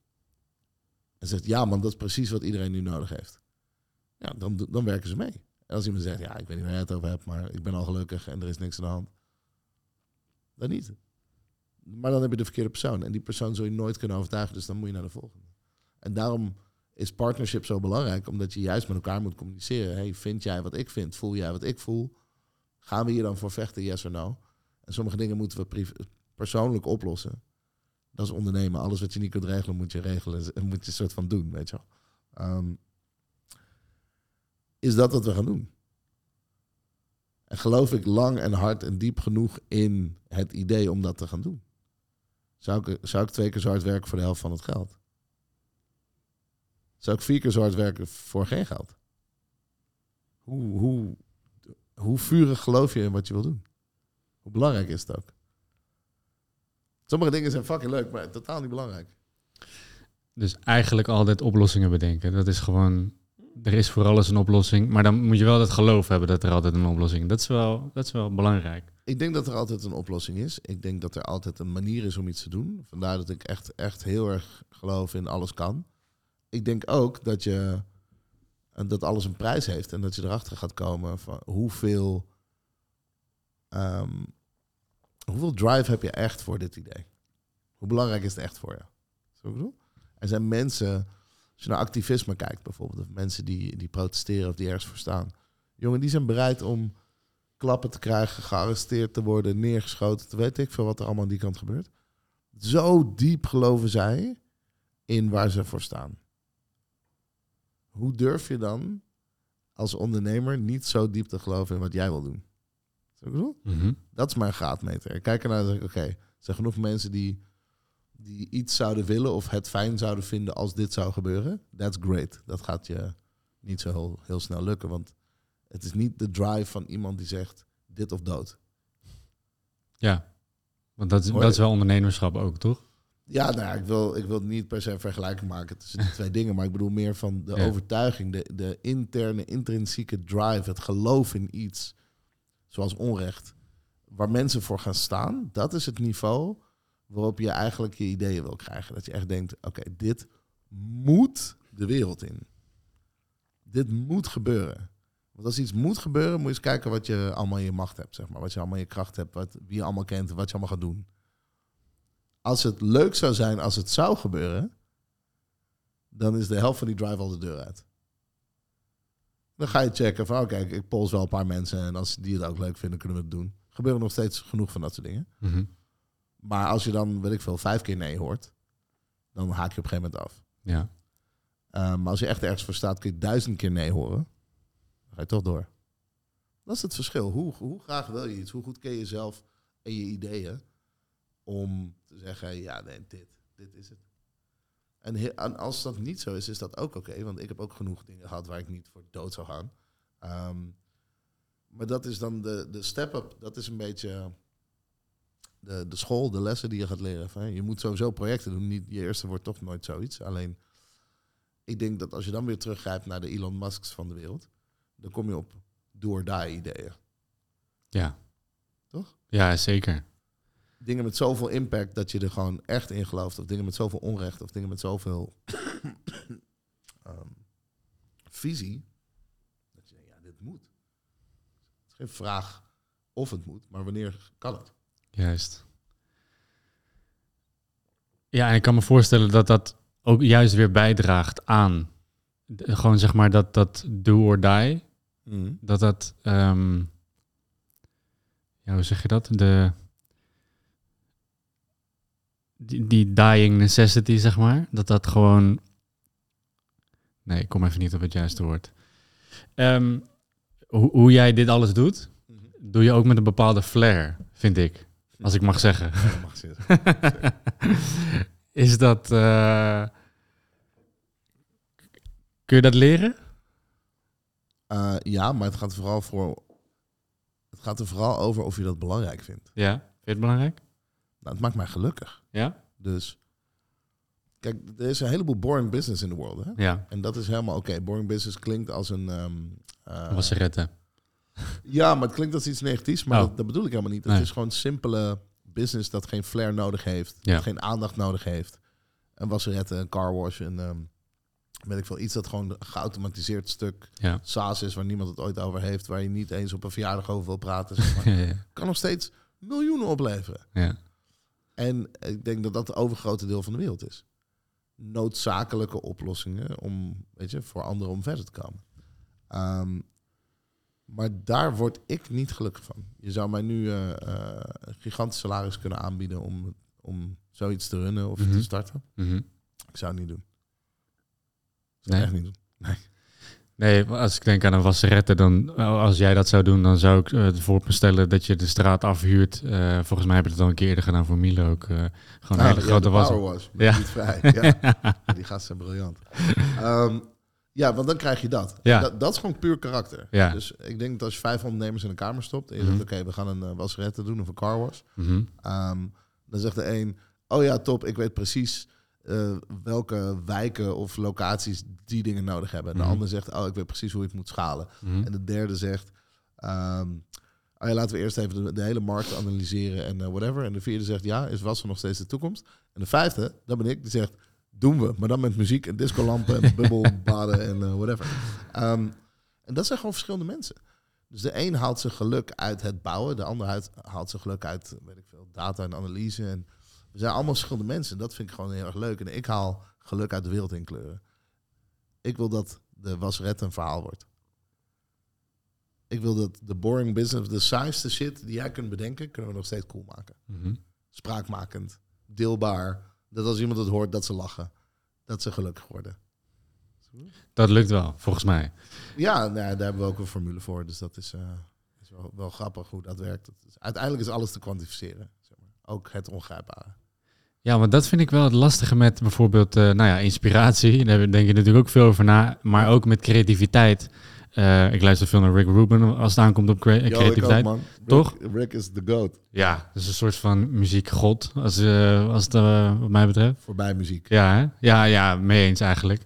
en zegt, ja man, dat is precies wat iedereen nu nodig heeft. Ja, dan, dan werken ze mee. En als iemand zegt, ja, ik weet niet waar je het over hebt, maar ik ben al gelukkig en er is niks aan de hand. Dan niet. Maar dan heb je de verkeerde persoon. En die persoon zul je nooit kunnen overtuigen, dus dan moet je naar de volgende. En daarom is partnership zo belangrijk, omdat je juist met elkaar moet communiceren. Hey, vind jij wat ik vind? Voel jij wat ik voel? Gaan we hier dan voor vechten, yes of no? En sommige dingen moeten we persoonlijk oplossen. Dat is ondernemen. Alles wat je niet kunt regelen, moet je regelen. En moet je een soort van doen, weet je wel. Ehm, is dat wat we gaan doen? En geloof ik lang en hard en diep genoeg in het idee om dat te gaan doen? Zou ik, zou ik twee keer zo hard werken voor de helft van het geld? Zou ik vier keer zo hard werken voor geen geld. Hoe, hoe, hoe vurig geloof je in wat je wil doen? Hoe belangrijk is het ook? Sommige dingen zijn fucking leuk, maar totaal niet belangrijk. Dus eigenlijk altijd oplossingen bedenken. Dat is gewoon, er is voor alles een oplossing. Maar dan moet je wel het geloof hebben dat er altijd een oplossing is. Dat is wel, dat is wel belangrijk. Ik denk dat er altijd een oplossing is. Ik denk dat er altijd een manier is om iets te doen. Vandaar dat ik echt, echt heel erg geloof in alles kan. Ik denk ook dat je dat alles een prijs heeft en dat je erachter gaat komen van hoeveel, ehm, hoeveel drive heb je echt voor dit idee? Hoe belangrijk is het echt voor je? Zo bedoel? Er zijn mensen, als je naar activisme kijkt bijvoorbeeld, of mensen die, die protesteren of die ergens voor staan. Jongen, die zijn bereid om klappen te krijgen, gearresteerd te worden, neergeschoten. Te weet ik veel wat er allemaal aan die kant gebeurt. Zo diep geloven zij in waar ze voor staan. Hoe durf je dan als ondernemer niet zo diep te geloven in wat jij wil doen? Zo bedoel? Mhm. Dat is mijn graadmeter. Ik kijk ernaar en zeg ik, oké, er zijn genoeg mensen die, die iets zouden willen of het fijn zouden vinden als dit zou gebeuren. That's great. Dat gaat je niet zo heel, heel snel lukken, want het is niet de drive van iemand die zegt dit of dood. Ja, want dat is, dat is wel ondernemerschap ook, toch? Ja, nou, ja, ik wil, ik wil niet per se een vergelijking maken tussen die twee dingen, maar ik bedoel meer van de Ja. overtuiging, de, de interne, intrinsieke drive, het geloof in iets, zoals onrecht, waar mensen voor gaan staan. Dat is het niveau waarop je eigenlijk je ideeën wil krijgen. Dat je echt denkt, oké, dit moet de wereld in. Dit moet gebeuren. Want als iets moet gebeuren, moet je eens kijken wat je allemaal in je macht hebt, zeg maar. Wat je allemaal in je kracht hebt, wat, wie je allemaal kent, wat je allemaal gaat doen als het leuk zou zijn als het zou gebeuren, dan is de helft van die drive al de deur uit. Dan ga je checken van, oké, ik pols wel een paar mensen en als die het ook leuk vinden, kunnen we het doen. Gebeuren nog steeds genoeg van dat soort dingen. Mhm. Maar als je dan, weet ik veel, vijf keer nee hoort, dan haak je op een gegeven moment af. Ja. Uh, maar als je echt ergens voor staat, kun je duizend keer nee horen. Dan ga je toch door. Dat is het verschil. Hoe, hoe graag wil je iets? Hoe goed ken je jezelf en je ideeën om te zeggen, ja, nee, dit, dit is het. En, he- en als dat niet zo is, is dat ook oké. want ik heb ook genoeg dingen gehad waar ik niet voor dood zou gaan. Ehm, maar dat is dan de, de step-up. Dat is een beetje de, de school, de lessen die je gaat leren. Van, je moet sowieso projecten doen. Niet, je eerste wordt toch nooit zoiets. Alleen, ik denk dat als je dan weer teruggrijpt naar de Elon Musks van de wereld... dan kom je op do-or-die ideeën. Ja. Toch? Ja, zeker. Dingen met zoveel impact dat je er gewoon echt in gelooft. Of dingen met zoveel onrecht. Of dingen met zoveel ehm, visie. Dat je denkt, ja, dit moet. Het is geen vraag of het moet, maar wanneer kan het? Juist. Ja, en ik kan me voorstellen dat dat ook juist weer bijdraagt aan de- gewoon zeg maar dat, dat do or die. Dat dat, ehm, ja, hoe zeg je dat? De, die, die dying necessity, zeg maar. Dat dat gewoon, nee, ik kom even niet op het juiste woord. Ehm, hoe, hoe jij dit alles doet, Mhm. doe je ook met een bepaalde flair, vind ik. Als ik mag zeggen. Ja, mag zitten. Is dat. eh, kun je dat leren? Eh, ja, maar het gaat, vooral voor, het gaat er vooral over of je dat belangrijk vindt. Ja. Vind je het belangrijk? Nou, het maakt mij gelukkig. Ja? Dus, kijk, er is een heleboel boring business in de world. Hè? Ja. En dat is helemaal oké. Boring business klinkt als een... Was ze redden? Ja, maar het klinkt als iets negatiefs, maar Oh. dat, dat bedoel ik helemaal niet. Nee. Het is gewoon simpele business dat geen flair nodig heeft, Ja. dat geen aandacht nodig heeft. Een wasseretten, een car wash, een ehm, weet ik veel, iets dat gewoon een geautomatiseerd stuk Ja. SaaS is waar niemand het ooit over heeft, waar je niet eens op een verjaardag over wil praten. Zeg maar. ja. kan nog steeds miljoenen opleveren. En ik denk dat dat het overgrote deel van de wereld is. Noodzakelijke oplossingen om, weet je, voor anderen om verder te komen. Ehm, maar daar word ik niet gelukkig van. Je zou mij nu eh, eh, een gigantisch salaris kunnen aanbieden om, om zoiets te runnen of Mhm. te starten. Mhm. Ik zou het niet doen. Ik zou Nee. het echt niet doen. Nee, als ik denk aan een wasserette, dan als jij dat zou doen, dan zou ik uh, voor me stellen dat je de straat afhuurt. Uh, volgens mij hebben we het al een keer eerder gedaan voor Milo ook. Uh, gewoon een hele grote was. was ja. Niet vrij. Ja. Die gasten zijn briljant. Um, ja, want dan krijg je dat. Ja. dat. Dat is gewoon puur karakter. Ja. Dus ik denk dat als je vijf ondernemers in een kamer stopt en je zegt, oké, we gaan een uh, wasserette doen of een car wash. Mm -hmm. um, dan zegt de een, oh ja, top, ik weet precies uh, welke wijken of locaties die dingen nodig hebben. En de Mhm. ander zegt, oh, ik weet precies hoe ik het moet schalen. Mhm. En de derde zegt, um, oh ja, laten we eerst even de, de hele markt analyseren en uh, whatever. En de vierde zegt, ja, is wassen nog steeds de toekomst? En de vijfde, dat ben ik, die zegt, doen we. Maar dan met muziek en discolampen en bubbelbaden en uh, whatever. Um, en dat zijn gewoon verschillende mensen. Dus de een haalt zijn geluk uit het bouwen, de ander haalt zijn geluk uit, weet ik veel, data en analyse. En we zijn allemaal verschillende mensen. Dat vind ik gewoon heel erg leuk. En ik haal geluk uit de wereld in kleuren. Ik wil dat de wasret een verhaal wordt. Ik wil dat de boring business, de saaiste shit die jij kunt bedenken, kunnen we nog steeds cool maken. Mm -hmm. Spraakmakend, deelbaar. Dat als iemand het hoort, dat ze lachen. Dat ze gelukkig worden. Dat lukt wel, volgens mij. Ja, nou, daar hebben we ook een formule voor. Dus dat is, uh, is wel, wel, grappig hoe dat werkt. Dat is, uiteindelijk is alles te kwantificeren. Zeg maar. Ook het ongrijpbare. Ja, want dat vind ik wel het lastige met bijvoorbeeld, uh, nou ja, inspiratie. Daar denk je natuurlijk ook veel over na. Maar ook met creativiteit. Uh, ik luister veel naar Rick Rubin als het aankomt op Yo, creativiteit. Ook, Toch? Rick, Rick, is the goat. Ja, dat is een soort van muziekgod, als, uh, als het wat mij betreft. Voorbij muziek. Ja, hè? ja, ja, mee eens eigenlijk.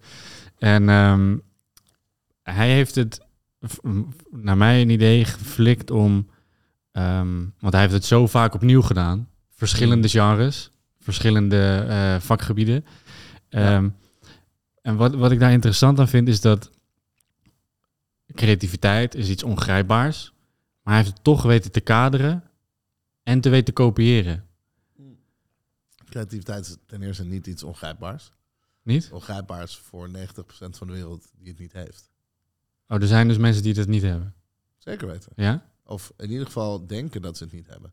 En um, hij heeft het, naar mijn idee, geflikt om... Um, want hij heeft het zo vaak opnieuw gedaan. Verschillende genres, verschillende uh, vakgebieden. Ja. Um, en wat, wat ik daar interessant aan vind, is dat creativiteit is iets ongrijpbaars. Maar hij heeft het toch weten te kaderen en te weten kopiëren. Creativiteit is ten eerste niet iets ongrijpbaars. Niet? Ongrijpbaars voor 90% van de wereld die het niet heeft. Oh, er zijn dus mensen die het niet hebben. Zeker weten. Ja? Of in ieder geval denken dat ze het niet hebben.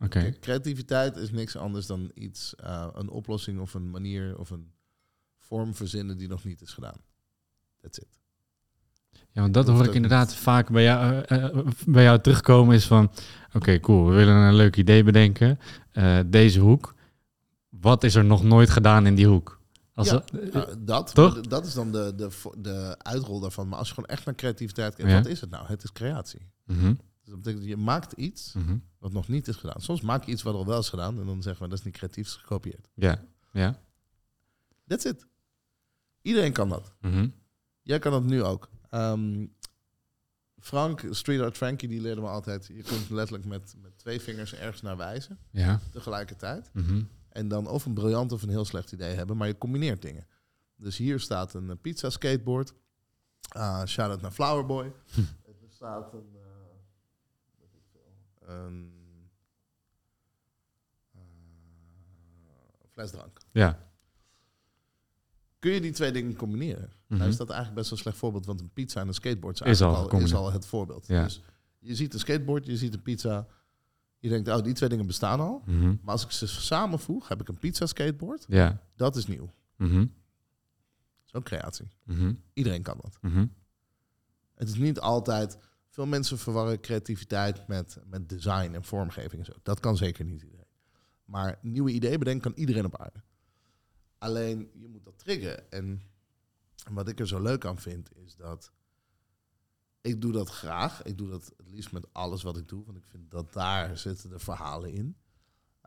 Oké. Okay. Creativiteit is niks anders dan iets, uh, een oplossing of een manier of een vorm verzinnen die nog niet is gedaan. That's it. Ja, want dat hoor ik inderdaad vaak bij jou, uh, uh, bij jou terugkomen is van... Oké, okay, cool, we willen een leuk idee bedenken. Uh, deze hoek. Wat is er nog nooit gedaan in die hoek? Als ja, dat, dat, toch? dat is dan de, de, de uitrol daarvan. Maar als je gewoon echt naar creativiteit kijkt, ja. wat is het nou? Het is creatie. Mm -hmm. Dus dat betekent, je maakt iets mm -hmm. wat nog niet is gedaan. Soms maak je iets wat al wel is gedaan en dan zeggen we dat is niet creatief, is gekopieerd. Ja, ja. That's it. Iedereen kan dat. Mm -hmm. Jij kan dat nu ook. Um, Frank, Street Art Frankie, die leerde me altijd... je kunt letterlijk met, met twee vingers ergens naar wijzen. Ja. Tegelijkertijd. Mm -hmm. En dan of een briljant of een heel slecht idee hebben. Maar je combineert dingen. Dus hier staat een pizza skateboard. Uh, Shout-out naar Flowerboy. Hm. Er staat een... Een uh, fles drank. Ja. Kun je die twee dingen combineren? Mhm. Mm -hmm. Nou is dat eigenlijk best wel een slecht voorbeeld, want een pizza en een skateboard is al, al, is al het voorbeeld. Ja. Dus je ziet een skateboard, je ziet een pizza. Je denkt, oh, die twee dingen bestaan al. Mm -hmm. Maar als ik ze samenvoeg, heb ik een pizza skateboard. Ja. Dat is nieuw. Mm -hmm. Dat is ook creatie. -hmm. Iedereen kan dat. -hmm. Het is niet altijd... Veel mensen verwarren creativiteit met, met design en vormgeving en zo. Dat kan zeker niet iedereen. Maar nieuwe ideeën bedenken kan iedereen op aarde. Alleen, je moet dat triggeren. En wat ik er zo leuk aan vind, is dat... Ik doe dat graag. Ik doe dat het liefst met alles wat ik doe. Want ik vind dat daar zitten de verhalen in.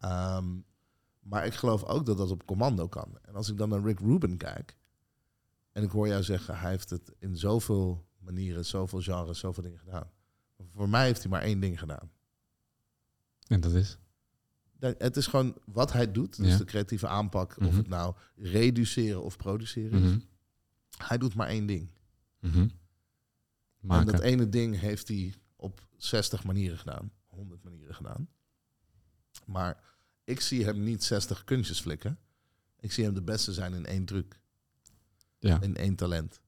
Um, maar ik geloof ook dat dat op commando kan. En als ik dan naar Rick Rubin kijk... en ik hoor jou zeggen... hij heeft het in zoveel manieren, zoveel genres, zoveel dingen gedaan. Voor mij heeft hij maar één ding gedaan. En dat is? Het is gewoon wat hij doet. Dus Ja. de creatieve aanpak. Mhm. Of het nou reduceren of produceren is. Mhm. Hij doet maar één ding. Mhm. En Maken. dat ene ding heeft hij op 60 manieren gedaan. 100 manieren gedaan. Maar ik zie hem niet 60 kunstjes flikken. Ik zie hem de beste zijn in één truc. Ja. In één talent.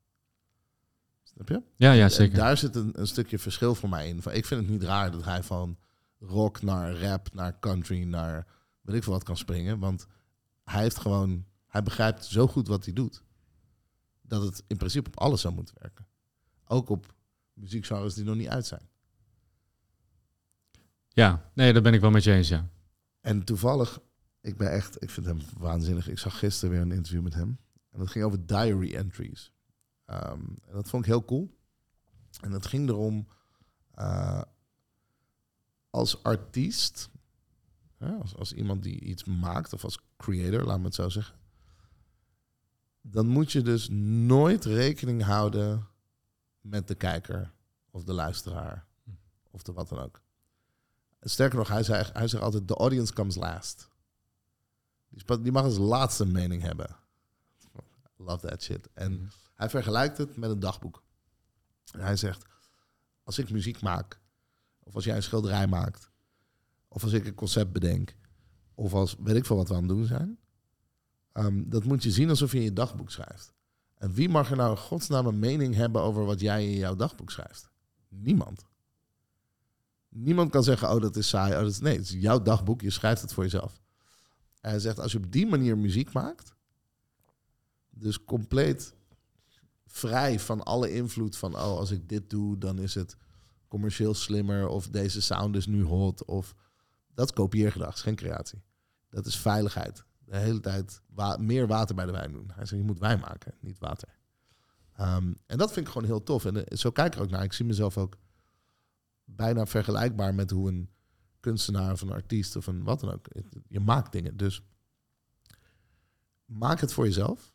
Snap je? ja, ja, En zeker. daar zit een, een stukje verschil voor mij in. Van, ik vind het niet raar dat hij van rock naar rap, naar country, naar weet ik veel wat kan springen. Want hij heeft gewoon, hij begrijpt zo goed wat hij doet. Dat het in principe op alles zou moeten werken. Ook op muziekgenres die nog niet uit zijn. Ja, nee, daar ben ik wel met je eens, ja. En toevallig, ik ben echt, ik vind hem waanzinnig. Ik zag gisteren weer een interview met hem. En dat ging over diary entries. Ehm, en dat vond ik heel cool. En dat ging erom, uh, als artiest, als, als iemand die iets maakt, of als creator, laat me het zo zeggen. Dan moet je dus nooit rekening houden met de kijker of de luisteraar of de wat dan ook. Sterker nog, hij zegt, hij zegt altijd: The audience comes last. Die mag als laatste mening hebben. Love that shit. En mhm. Hij vergelijkt het met een dagboek. En hij zegt: Als ik muziek maak, of als jij een schilderij maakt, of als ik een concept bedenk, of als weet ik veel wat we aan het doen zijn, um, dat moet je zien alsof je in je dagboek schrijft. En wie mag er nou in godsnaam een mening hebben over wat jij in jouw dagboek schrijft? Niemand. Niemand kan zeggen, oh dat is saai. Oh, dat nee, het is jouw dagboek, je schrijft het voor jezelf. Hij zegt, als je op die manier muziek maakt, dus compleet vrij van alle invloed van, oh als ik dit doe, dan is het commercieel slimmer, of deze sound is nu hot, of dat is kopieergedrag, is geen creatie. Dat is veiligheid. De hele tijd meer water bij de wijn doen. Hij zegt, je moet wijn maken, niet water. Ehm, en dat vind ik gewoon heel tof. En eh, zo kijk ik er ook naar. Ik zie mezelf ook bijna vergelijkbaar met hoe een kunstenaar of een artiest of een wat dan ook. Je maakt dingen. Dus maak het voor jezelf.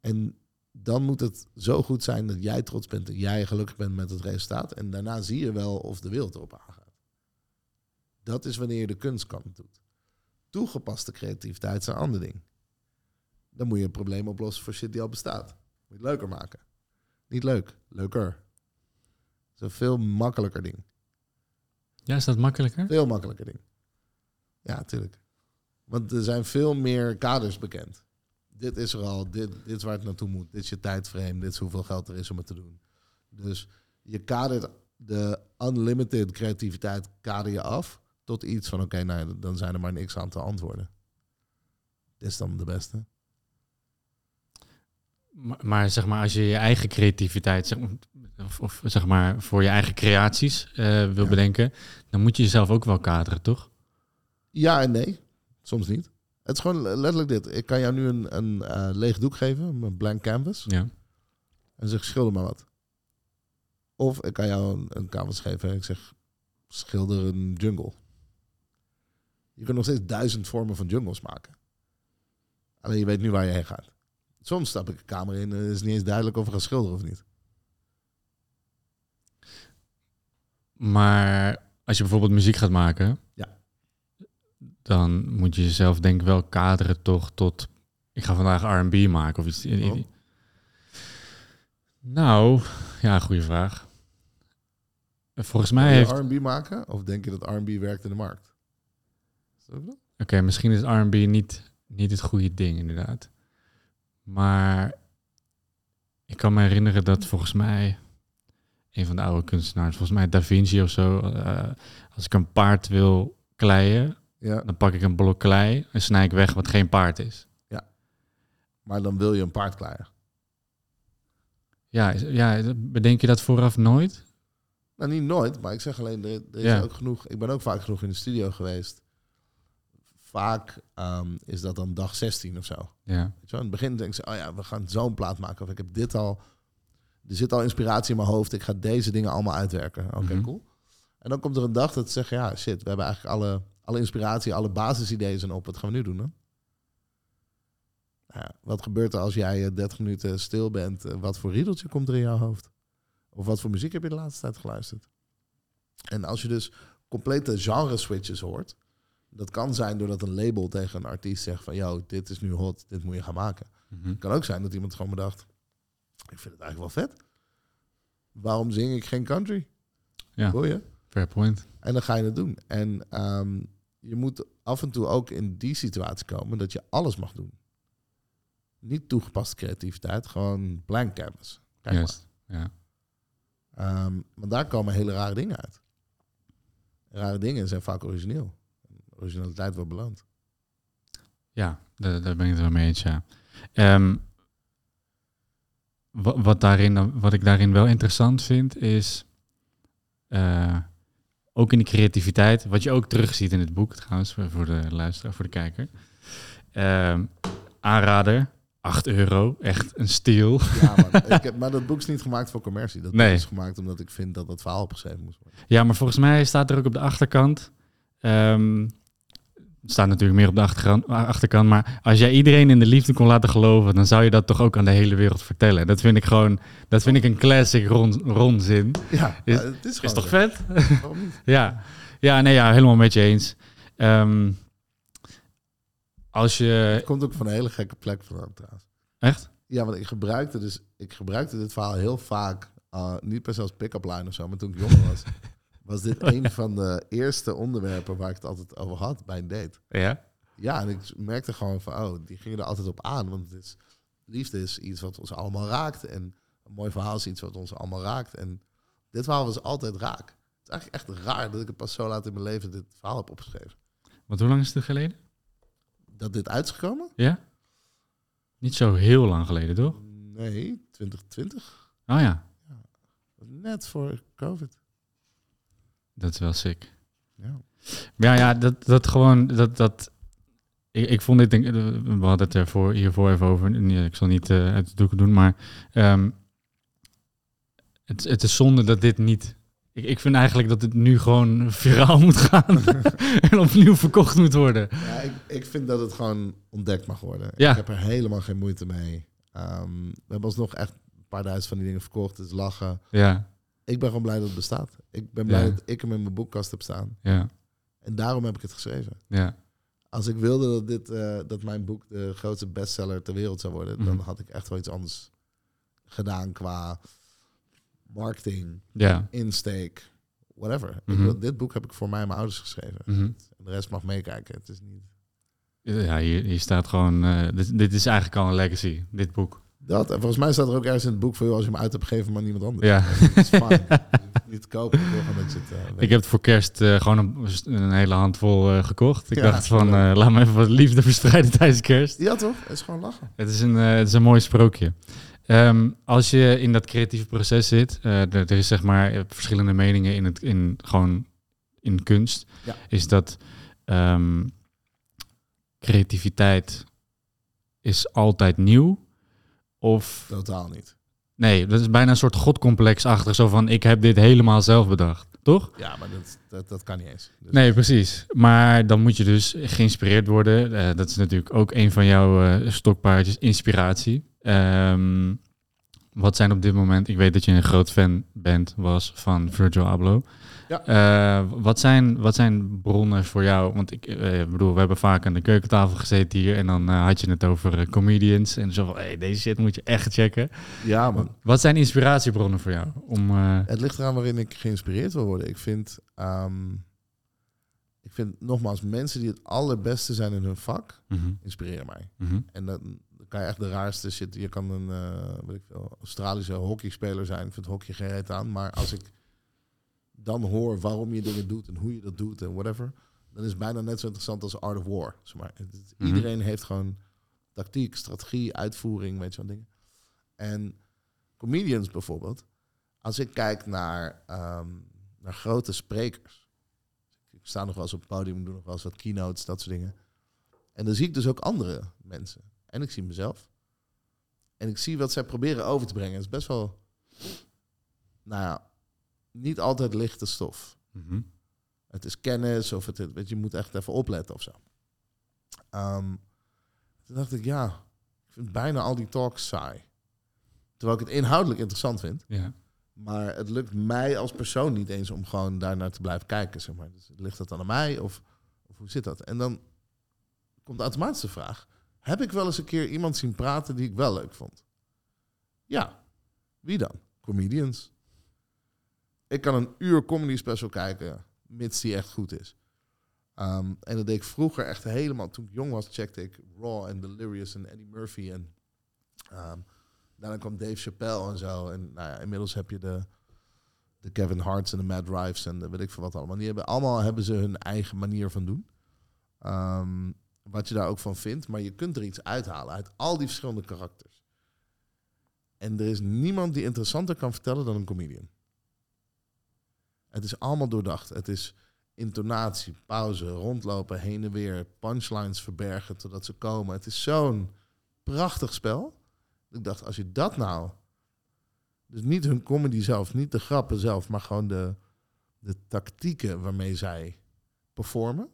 En dan moet het zo goed zijn dat jij trots bent, dat jij gelukkig bent met het resultaat. En daarna zie je wel of de wereld erop aangaat. Dat is wanneer je de kunstkant doet. Toegepaste creativiteit is een ander ding. Dan moet je een probleem oplossen voor shit die al bestaat. Moet je het leuker maken. Niet leuk, leuker. is een veel makkelijker ding. Ja, is dat makkelijker? Veel makkelijker ding. Ja, natuurlijk. Want er zijn veel meer kaders bekend. Dit is er al, dit, dit is waar het naartoe moet. Dit is je tijdframe, dit is hoeveel geld er is om het te doen. Dus je kadert de unlimited creativiteit kader je af tot iets van oké, nou dan zijn er maar een x aantal antwoorden. Dit is dan de beste. Maar, maar, zeg maar, als je je eigen creativiteit, zeg, of, of zeg maar voor je eigen creaties uh, wil bedenken, dan moet je jezelf ook wel kaderen, toch? Ja en nee. Soms niet. Het is gewoon letterlijk dit. Ik kan jou nu een, een uh, leeg doek geven, een blank canvas. Ja. En zeg, schilder maar wat. Of ik kan jou een, een canvas geven en ik zeg, schilder een jungle. Je kunt nog steeds duizend vormen van jungles maken. Alleen je weet nu waar je heen gaat. Soms stap ik een kamer in en is niet eens duidelijk of we gaan schilderen of niet. Maar als je bijvoorbeeld muziek gaat maken, ja. Dan moet je jezelf denk ik wel kaderen toch tot... Ik ga vandaag R&B maken of iets. Oh. Nou, ja, goede vraag. Volgens mij heeft... R&B maken? Of denk je dat R&B werkt in de markt? Oké, misschien is R&B niet, niet het goede ding inderdaad. Maar ik kan me herinneren dat volgens mij een van de oude kunstenaars, volgens mij Da Vinci of zo, uh, als ik een paard wil kleien, ja. dan pak ik een blok klei en snij ik weg wat geen paard is. Ja, maar dan wil je een paard kleien. Ja, ja, bedenk je dat vooraf nooit? Nou, niet nooit, maar ik zeg alleen, er, er is ja. ook genoeg. Ik ben ook vaak genoeg in de studio geweest vaak um, is dat dan dag 16 of zo. Ja. Weet je In het begin denk ze, oh ja, we gaan zo'n plaat maken. Of ik heb dit al. Er zit al inspiratie in mijn hoofd. Ik ga deze dingen allemaal uitwerken. Oké, mhm. cool. En dan komt er een dag dat ze zeggen, ja, shit, we hebben eigenlijk alle, alle inspiratie, alle basisideeën zijn op. Wat gaan we nu doen dan? Nou wat gebeurt er als jij 30 eh, minuten stil bent? Eh, wat voor riedeltje komt er in jouw hoofd? Of wat voor muziek heb je de laatste tijd geluisterd? En als je dus complete genre switches hoort, dat kan zijn doordat een label tegen een artiest zegt van... ...yo, dit is nu hot, dit moet je gaan maken. Mhm. Het kan ook zijn dat iemand gewoon bedacht... ...ik vind het eigenlijk wel vet. Waarom zing ik geen country? Ja, je? fair point. En dan ga je het doen. En ehm, je moet af en toe ook in die situatie komen... ...dat je alles mag doen. Niet toegepaste creativiteit, gewoon blank canvas. Kijk maar. Ja. Um, maar daar komen hele rare dingen uit. Rare dingen zijn vaak origineel originaliteit wordt beloond. Ja, daar, daar ben ik het wel mee eens, ja. Ehm, wa- wat, daarin, wat ik daarin wel interessant vind, is eh, ook in de creativiteit, wat je ook terugziet in het boek trouwens, voor, voor de luisteraar, voor de kijker. Ehm, aanrader, 8 euro, echt een steal. Ja, man. ik heb, maar dat boek is niet gemaakt voor commercie. Dat Nee. is gemaakt omdat ik vind dat dat verhaal opgeschreven moest worden. Ja, maar volgens mij staat er ook op de achterkant. ehm, staat natuurlijk meer op de achterkant. Maar als jij iedereen in de liefde kon laten geloven, dan zou je dat toch ook aan de hele wereld vertellen. Dat vind ik gewoon, dat vind ik een classic ron, ronzin. Ja, Is- het is, toch vet? Ja. ja, nee, ja, helemaal met je eens. Ehm, als je. Het komt ook van een hele gekke plek vandaan trouwens. Echt? Ja, want ik gebruikte dus ik gebruikte dit verhaal heel vaak, uh, niet per se als pick-up line of zo, maar toen ik jonger was, was dit een van de eerste onderwerpen waar ik het altijd over had bij een date. Ja. Ja, en ik merkte gewoon van, oh, die gingen er altijd op aan, want het is, liefde is iets wat ons allemaal raakt en een mooi verhaal is iets wat ons allemaal raakt. En dit verhaal was altijd raak. Het is eigenlijk echt raar dat ik het pas zo laat in mijn leven dit verhaal heb opgeschreven. Want hoe lang is het geleden? Dat dit uit is gekomen? Ja? Niet zo heel lang geleden, toch? Nee, 2020. Oh ja, Net voor COVID. Dat is wel sick. Ja. Ja, ja, dat, dat gewoon, dat, dat, ik, ik vond dit, denk, we hadden het ervoor, hiervoor even over, Nee, ik zal niet eh, uit de doeken doen, maar ehm, het, het is zonde dat dit niet, ik, ik vind eigenlijk dat het nu gewoon viraal moet gaan en opnieuw verkocht moet worden. Ja, ik, ik vind dat het gewoon ontdekt mag worden. Ja. Ik heb er helemaal geen moeite mee. Ehm, we hebben alsnog echt een paar duizend van die dingen verkocht. Dus lachen. Ja, Ik ben gewoon blij dat het bestaat. Ik ben blij Ja. dat ik hem in mijn boekkast heb staan. ja, En daarom heb ik het geschreven. ja, Als ik wilde dat, dit, eh, dat mijn boek de grootste bestseller ter wereld zou worden, dan Mhm. had ik echt wel iets anders gedaan qua marketing, ja. insteek, whatever. Ik Mhm. dit boek heb ik voor mij en mijn ouders geschreven. mhm. De rest mag meekijken. Het is niet... Ja, hier, hier staat gewoon, eh, dit, dit is eigenlijk al een legacy, dit boek. Dat, en volgens mij staat er ook ergens in het boek voor jou als je hem uit hebt gegeven, maar niemand anders. Ja. Dat is niet te kopen, ik het eh. Ik heb het voor kerst eh, gewoon een, een hele handvol eh, gekocht. Ik Ja, dacht van, laat me even wat liefde verspreiden tijdens kerst. Ja, toch? Het is gewoon lachen. Het is een, het is een mooi sprookje. Ehm, als je in dat creatieve proces zit, er, is zeg maar verschillende meningen in het in gewoon in kunst, Ja. is dat ehm, creativiteit is altijd nieuw of Totaal niet. nee, dat is bijna een soort godcomplex achter, zo van ik heb dit helemaal zelf bedacht, toch? Ja, maar dat, dat, dat kan niet eens. Dus Nee, precies. Maar dan moet je dus geïnspireerd worden. Eh, dat is natuurlijk ook een van jouw eh, stokpaardjes, inspiratie. Ehm, wat zijn op dit moment, ik weet dat je een groot fan bent, was van Virgil Abloh. Ja. Eh, wat, zijn, wat zijn bronnen voor jou? Want ik eh, bedoel, we hebben vaak aan de keukentafel gezeten hier en dan eh, had je het over comedians en zo van, hey, deze shit moet je echt checken. Ja, man. Wat zijn inspiratiebronnen voor jou? Om, Het ligt eraan waarin ik geïnspireerd wil worden. Ik vind, ehm, ik vind nogmaals, mensen die het allerbeste zijn in hun vak, mhm, inspireren mij. mhm, En dan kan je echt de raarste shit. Je kan een weet ik veel, Australische hockeyspeler zijn. Ik vind hockey geen reet aan. Maar als ik dan hoor waarom je dingen doet en hoe je dat doet en whatever, dan is het bijna net zo interessant als Art of War. Zeg maar. Het- het- Mhm. Iedereen heeft gewoon tactiek, strategie, uitvoering, weet je wat dingen. En comedians bijvoorbeeld, als ik kijk naar, ehm, naar grote sprekers. Ik sta nog wel eens op het podium, doe nog wel eens wat keynotes, dat soort dingen. En dan zie ik dus ook andere mensen. En ik zie mezelf. En ik zie wat zij proberen over te brengen. Het is best wel, nou ja, niet altijd lichte stof. mhm. Het is kennis of het, weet je, moet echt even opletten of zo. Ehm, toen dacht ik, ja, ik vind bijna al die talks saai. Terwijl ik het inhoudelijk interessant vind. Ja. Maar het lukt mij als persoon niet eens om gewoon daarnaar te blijven kijken. Zeg maar. Dus ligt dat dan aan mij of, of hoe zit dat? En dan komt de vraag: heb ik wel eens een keer iemand zien praten die ik wel leuk vond? Ja. Wie dan? Comedians. Ik kan een uur comedy special kijken, mits die echt goed is. Ehm, en dat deed ik vroeger echt helemaal. Toen ik jong was, checkte ik Raw en Delirious en Eddie Murphy. En ehm, daarna kwam Dave Chappelle en zo. En nou ja, inmiddels heb je de, de Kevin Harts en de Matt Rives en de weet ik veel wat allemaal. Die hebben, allemaal hebben ze hun eigen manier van doen. Ehm, wat je daar ook van vindt. Maar je kunt er iets uithalen uit al die verschillende karakters. En er is niemand die interessanter kan vertellen dan een comedian. Het is allemaal doordacht. Het is intonatie, pauze, rondlopen, heen en weer, punchlines verbergen totdat ze komen. Het is zo'n prachtig spel. Ik dacht, als je dat nou, dus niet hun comedy zelf, niet de grappen zelf, maar gewoon de, de tactieken waarmee zij performen.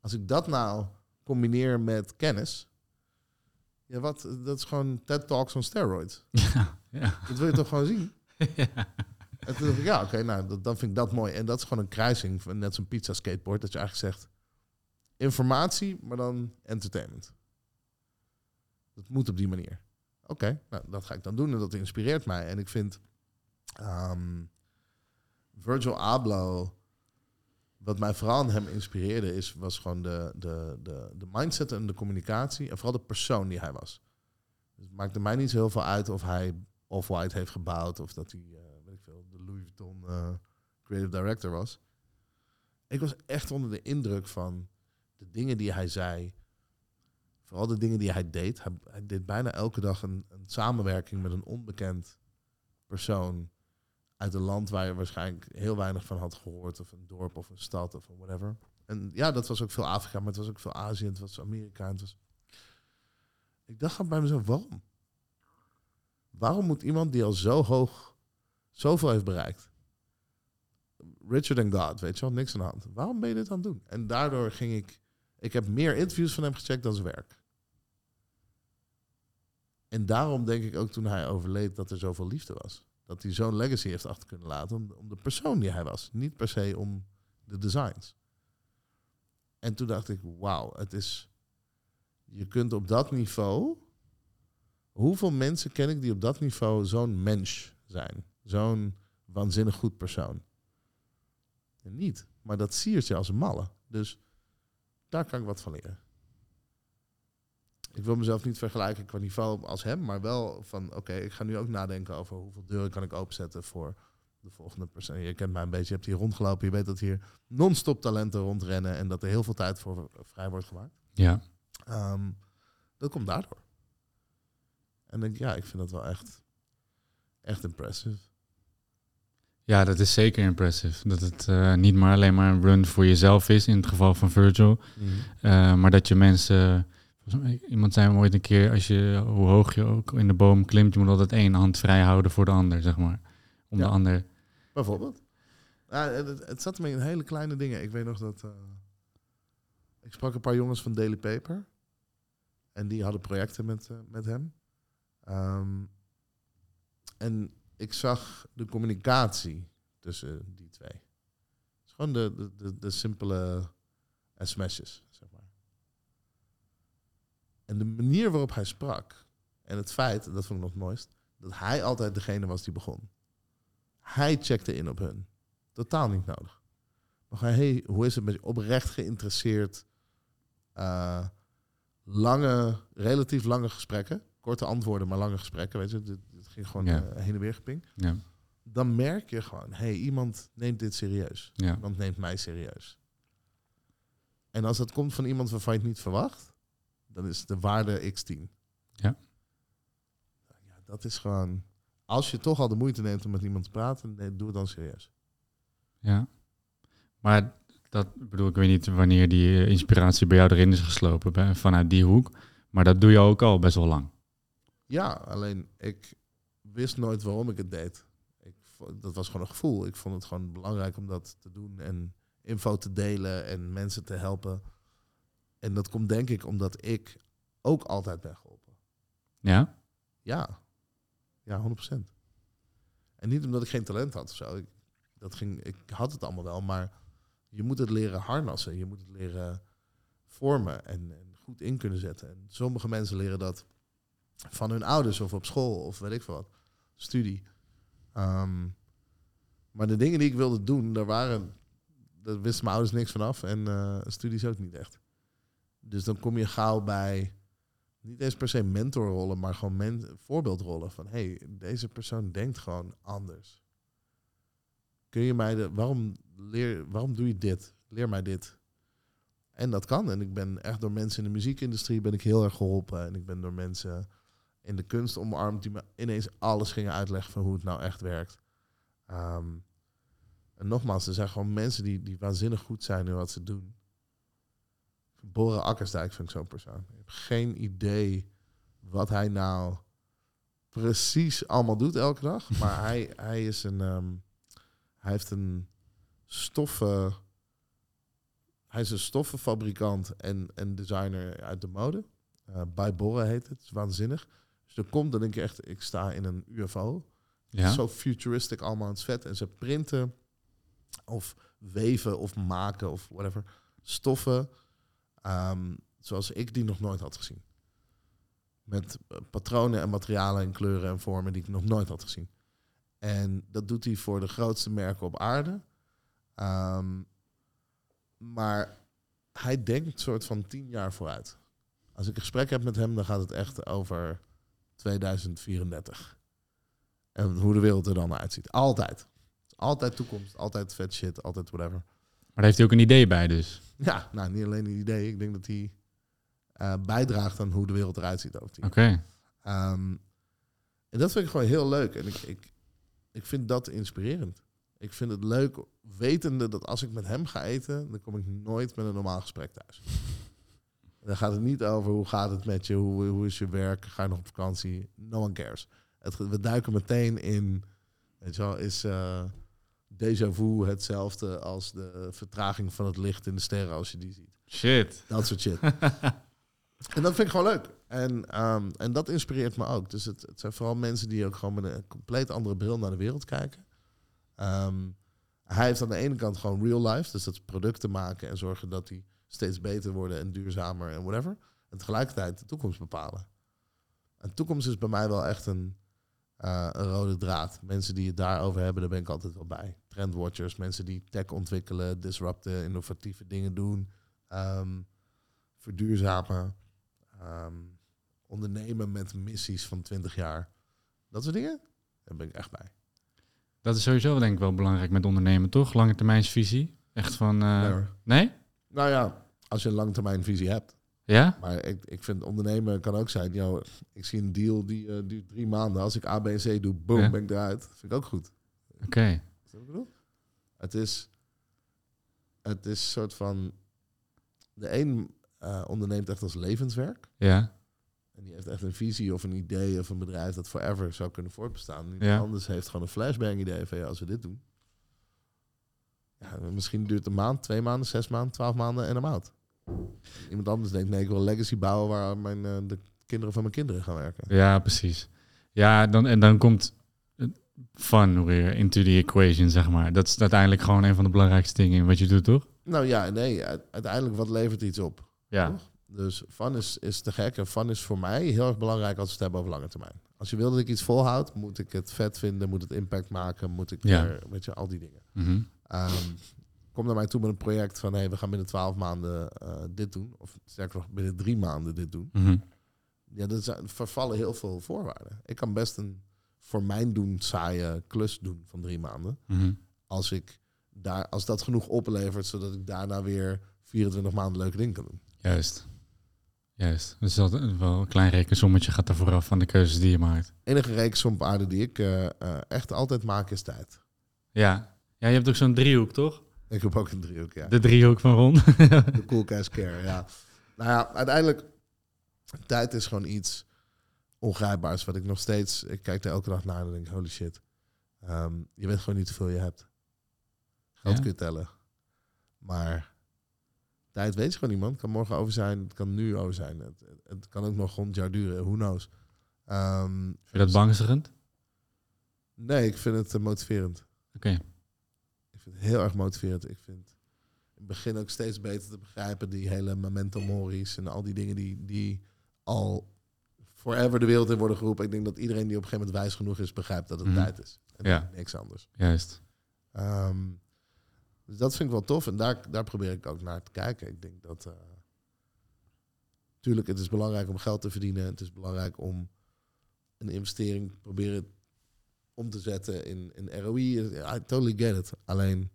Als ik dat nou combineer met kennis, ja, wat, dat is gewoon TED Talks on steroids. Ja, ja. Dat wil je toch gewoon zien? ja. En toen dacht ik, ja, oké, nou, dan vind ik dat mooi. En dat is gewoon een kruising van net zo'n pizza skateboard. Dat je eigenlijk zegt, informatie, maar dan entertainment. Dat moet op die manier. Oké, nou, dat ga ik dan doen en dat inspireert mij. En ik vind ehm, Virgil Abloh, wat mij vooral aan hem inspireerde, is, was gewoon de, de, de, de mindset en de communicatie. En vooral de persoon die hij was. Dus het maakte mij niet zo heel veel uit of hij Off-White heeft gebouwd of dat hij, veel, uh, creative director was. Ik was echt onder de indruk van de dingen die hij zei. Vooral de dingen die hij deed. Hij, hij deed bijna elke dag een, een, samenwerking met een onbekend persoon uit een land waar je waarschijnlijk heel weinig van had gehoord. Of een dorp of een stad of whatever. En ja, dat was ook veel Afrika, maar het was ook veel Azië, het was Amerika. Het was... Ik dacht bij mezelf, waarom? Waarom moet iemand die al zo hoog, zoveel heeft bereikt, Richard and God, weet je wel, niks aan de hand. Waarom ben je dit aan het doen? En daardoor ging ik, ik heb meer interviews van hem gecheckt dan zijn werk. En daarom denk ik ook toen hij overleed dat er zoveel liefde was. Dat hij zo'n legacy heeft achter kunnen laten om, om de persoon die hij was. Niet per se om de designs. En toen dacht ik, wauw, het is, je kunt op dat niveau Hoeveel mensen ken ik die op dat niveau zo'n mens zijn? Zo'n waanzinnig goed persoon? En niet. Maar dat siert je als een malle. Dus daar kan ik wat van leren. Ik wil mezelf niet vergelijken qua niveau als hem, maar wel van oké, ik ga nu ook nadenken over hoeveel deuren kan ik openzetten voor de volgende persoon. Je kent mij een beetje, je hebt hier rondgelopen, je weet dat hier non-stop talenten rondrennen en dat er heel veel tijd voor vrij wordt gemaakt. Ja. Um, dat komt daardoor. En denk ja, ik vind dat wel echt, echt impressive. Ja, dat is zeker impressive. Dat het uh, niet maar alleen maar een run voor jezelf is, in het geval van Virgil. Mm -hmm. uh, maar dat je mensen... Iemand zei ooit een keer, als je, hoe hoog je ook in de boom klimt, je moet altijd één hand vrij houden voor de ander, zeg maar. Om ja. de ander... Bijvoorbeeld. Ja, het, het zat me in hele kleine dingen. Ik weet nog dat... Uh, ik sprak een paar jongens van Daily Paper. En die hadden projecten met, met hem. Um, en ik zag de communicatie tussen die twee. Het is gewoon de, de, de, de simpele sms'jes, zeg maar. En de manier waarop hij sprak. En het feit, dat vond ik nog het mooist, dat hij altijd degene was die begon. Hij checkte in op hun. Totaal niet nodig. Maar hey, hoe is het met je oprecht geïnteresseerd? Uh, lange, relatief lange gesprekken korte antwoorden, maar lange gesprekken. Weet je, ging gewoon Ja. uh, heen en weer geping. Ja. Dan merk je gewoon, hey, iemand neemt dit serieus. Ja. Iemand neemt mij serieus. En als dat komt van iemand waarvan je het niet verwacht, dan is de waarde x10. Ja. ja. Dat is gewoon, als je toch al de moeite neemt om met iemand te praten, nee, doe het dan serieus. Ja. Maar dat bedoel, ik weet niet wanneer die eh, inspiratie bij jou erin is geslopen vanuit die hoek. Maar dat doe je ook al best wel lang. Ja, alleen ik wist nooit waarom ik het deed. Ik, dat was gewoon een gevoel. Ik vond het gewoon belangrijk om dat te doen en info te delen en mensen te helpen. En dat komt denk ik omdat ik ook altijd ben geholpen. Ja? Ja, ja, 100%. En niet omdat ik geen talent had of zo. Ik, dat ging, ik had het allemaal wel, maar je moet het leren harnassen. Je moet het leren vormen en, en goed in kunnen zetten. En sommige mensen leren dat van hun ouders of op school of weet ik veel wat. Studie. Ehm, maar de dingen die ik wilde doen, daar waren, daar wisten mijn ouders niks vanaf en eh studies ook niet echt. Dus dan kom je gauw bij niet eens per se mentorrollen, maar gewoon voorbeeldrollen van hey, deze persoon denkt gewoon anders. Kun je mij de, waarom leer, waarom doe je dit? Leer mij dit. En dat kan. En ik ben echt door mensen in de muziekindustrie ben ik heel erg geholpen. En ik ben door mensen in de kunst omarmd, die me ineens alles gingen uitleggen van hoe het nou echt werkt. Ehm, en nogmaals, er zijn gewoon mensen die, die waanzinnig goed zijn in wat ze doen. Boren Akkersdijk vind ik zo'n persoon. Ik heb geen idee wat hij nou precies allemaal doet elke dag. Maar hij, hij is een. ehm, hij heeft een stoffen. Hij is een stoffenfabrikant en, en designer uit de mode. Eh bij Borre heet het. Het is waanzinnig. Dus er komt, dan denk je echt, ik sta in een UFO. Ja. Zo futuristic allemaal aan het vet. En ze printen of weven of maken of whatever stoffen ehm, zoals ik die nog nooit had gezien. Met eh, patronen en materialen en kleuren en vormen die ik nog nooit had gezien. En dat doet hij voor de grootste merken op aarde. Ehm, maar hij denkt soort van tien jaar vooruit. Als ik een gesprek heb met hem, dan gaat het echt over 2034. En hoe de wereld er dan uitziet. Altijd. Altijd toekomst, altijd vet shit, altijd whatever. Maar daar heeft hij ook een idee bij dus. Ja, nou, niet alleen een idee. Ik denk dat hij eh, bijdraagt aan hoe de wereld eruit ziet over tien Oké. Ehm, en dat vind ik gewoon heel leuk. En ik, ik, ik vind dat inspirerend. Ik vind het leuk, wetende dat als ik met hem ga eten, dan kom ik nooit met een normaal gesprek thuis. Dan gaat het niet over hoe gaat het met je, hoe, hoe is je werk, ga je nog op vakantie. No one cares. Het, we duiken meteen in, weet je wel, is eh déjà vu hetzelfde als de vertraging van het licht in de sterren als je die ziet. Shit. Dat soort shit. en dat vind ik gewoon leuk. En, ehm, en dat inspireert me ook. Dus het, het zijn vooral mensen die ook gewoon met een compleet andere bril naar de wereld kijken. Ehm, hij heeft aan de ene kant gewoon real life. Dus dat is producten maken en zorgen dat die steeds beter worden en duurzamer en whatever. En tegelijkertijd de toekomst bepalen. En toekomst is bij mij wel echt een, eh, een rode draad. Mensen die het daarover hebben, daar ben ik altijd wel bij. Trendwatchers, mensen die tech ontwikkelen, disrupten, innovatieve dingen doen. ehm, verduurzamen. ehm, ondernemen met missies van 20 jaar. Dat soort dingen, daar ben ik echt bij. Dat is sowieso denk ik wel belangrijk met ondernemen, toch? Lange termijnsvisie. Echt van... hoor. nee? Nou ja, als je een langetermijnvisie hebt. Ja? Maar ik, ik vind ondernemen kan ook zijn, ik zie een deal die eh, duurt drie maanden. Als ik A, B en C doe, boom, Ja. ben ik eruit. vind ik ook goed. Oké. Bedoel? Het is, het is een soort van, de een eh, onderneemt echt als levenswerk. Ja. En die heeft echt een visie of een idee of een bedrijf dat forever zou kunnen voortbestaan. Iemand Ja. anders heeft gewoon een flashbang idee van ja, als we dit doen. Ja, misschien duurt het een maand, twee maanden, zes maanden, twaalf maanden en een maand. Iemand anders denkt, nee, ik wil een legacy bouwen waar mijn, eh, de kinderen van mijn kinderen gaan werken. Ja, precies. Ja, dan, en dan komt fun weer into the equation, zeg maar. Dat is uiteindelijk gewoon een van de belangrijkste dingen in wat je doet, toch? Nou ja, nee, uiteindelijk wat levert iets op? Ja. Toch? Dus fun is, is te gek. En fun is voor mij heel erg belangrijk als we het hebben over lange termijn. Als je wil dat ik iets volhoud, moet ik het vet vinden, moet het impact maken, moet ik Ja. er, weet je, al die dingen. Mhm. Ehm, kom naar mij toe met een project van hey, we gaan binnen twaalf maanden eh, dit doen. Of sterker nog, binnen drie maanden dit doen. Mhm. Ja, er zijn- vervallen heel veel voorwaarden. Ik kan best een voor mijn doen saaie klus doen van drie maanden. Mhm. Als, ik daar, als dat genoeg oplevert, zodat ik daarna weer 24 maanden leuke dingen kan doen. Juist. Juist. Dus dat wel een klein rekensommetje gaat er vooraf van de keuzes die je maakt. enige rekensom op aarde die ik eh, eh, echt altijd maak is tijd. Ja. Ja, je hebt ook zo'n driehoek, toch? Ik heb ook een driehoek, ja. De driehoek van Ron. De cool cash care, ja. Nou ja, uiteindelijk, tijd is gewoon iets ongrijpbaars. Wat ik nog steeds, ik kijk er elke dag naar en denk, holy shit. Ehm, je weet gewoon niet hoeveel je hebt. Geld Ja. kun je tellen. Maar tijd weet je gewoon niemand. Het kan morgen over zijn, het kan nu over zijn. Het, het, het kan ook nog honderd jaar duren, who knows. Ehm, Vind je dat beangstigend? Nee, ik vind het eh, motiverend. Oké. Vind het heel erg motiverend. Ik vind begin ook steeds beter te begrijpen die hele memento mori's en al die dingen die, die al forever de wereld in worden geroepen. Ik denk dat iedereen die op een gegeven moment wijs genoeg is, begrijpt dat het Mhm. tijd is. En Ja. niks anders. Juist. Ehm, dus dat vind ik wel tof en daar, daar probeer ik ook naar te kijken. Ik denk dat. eh tuurlijk, het is belangrijk om geld te verdienen. Het is belangrijk om een investering proberen om te zetten in, in ROI. I totally get it. Alleen,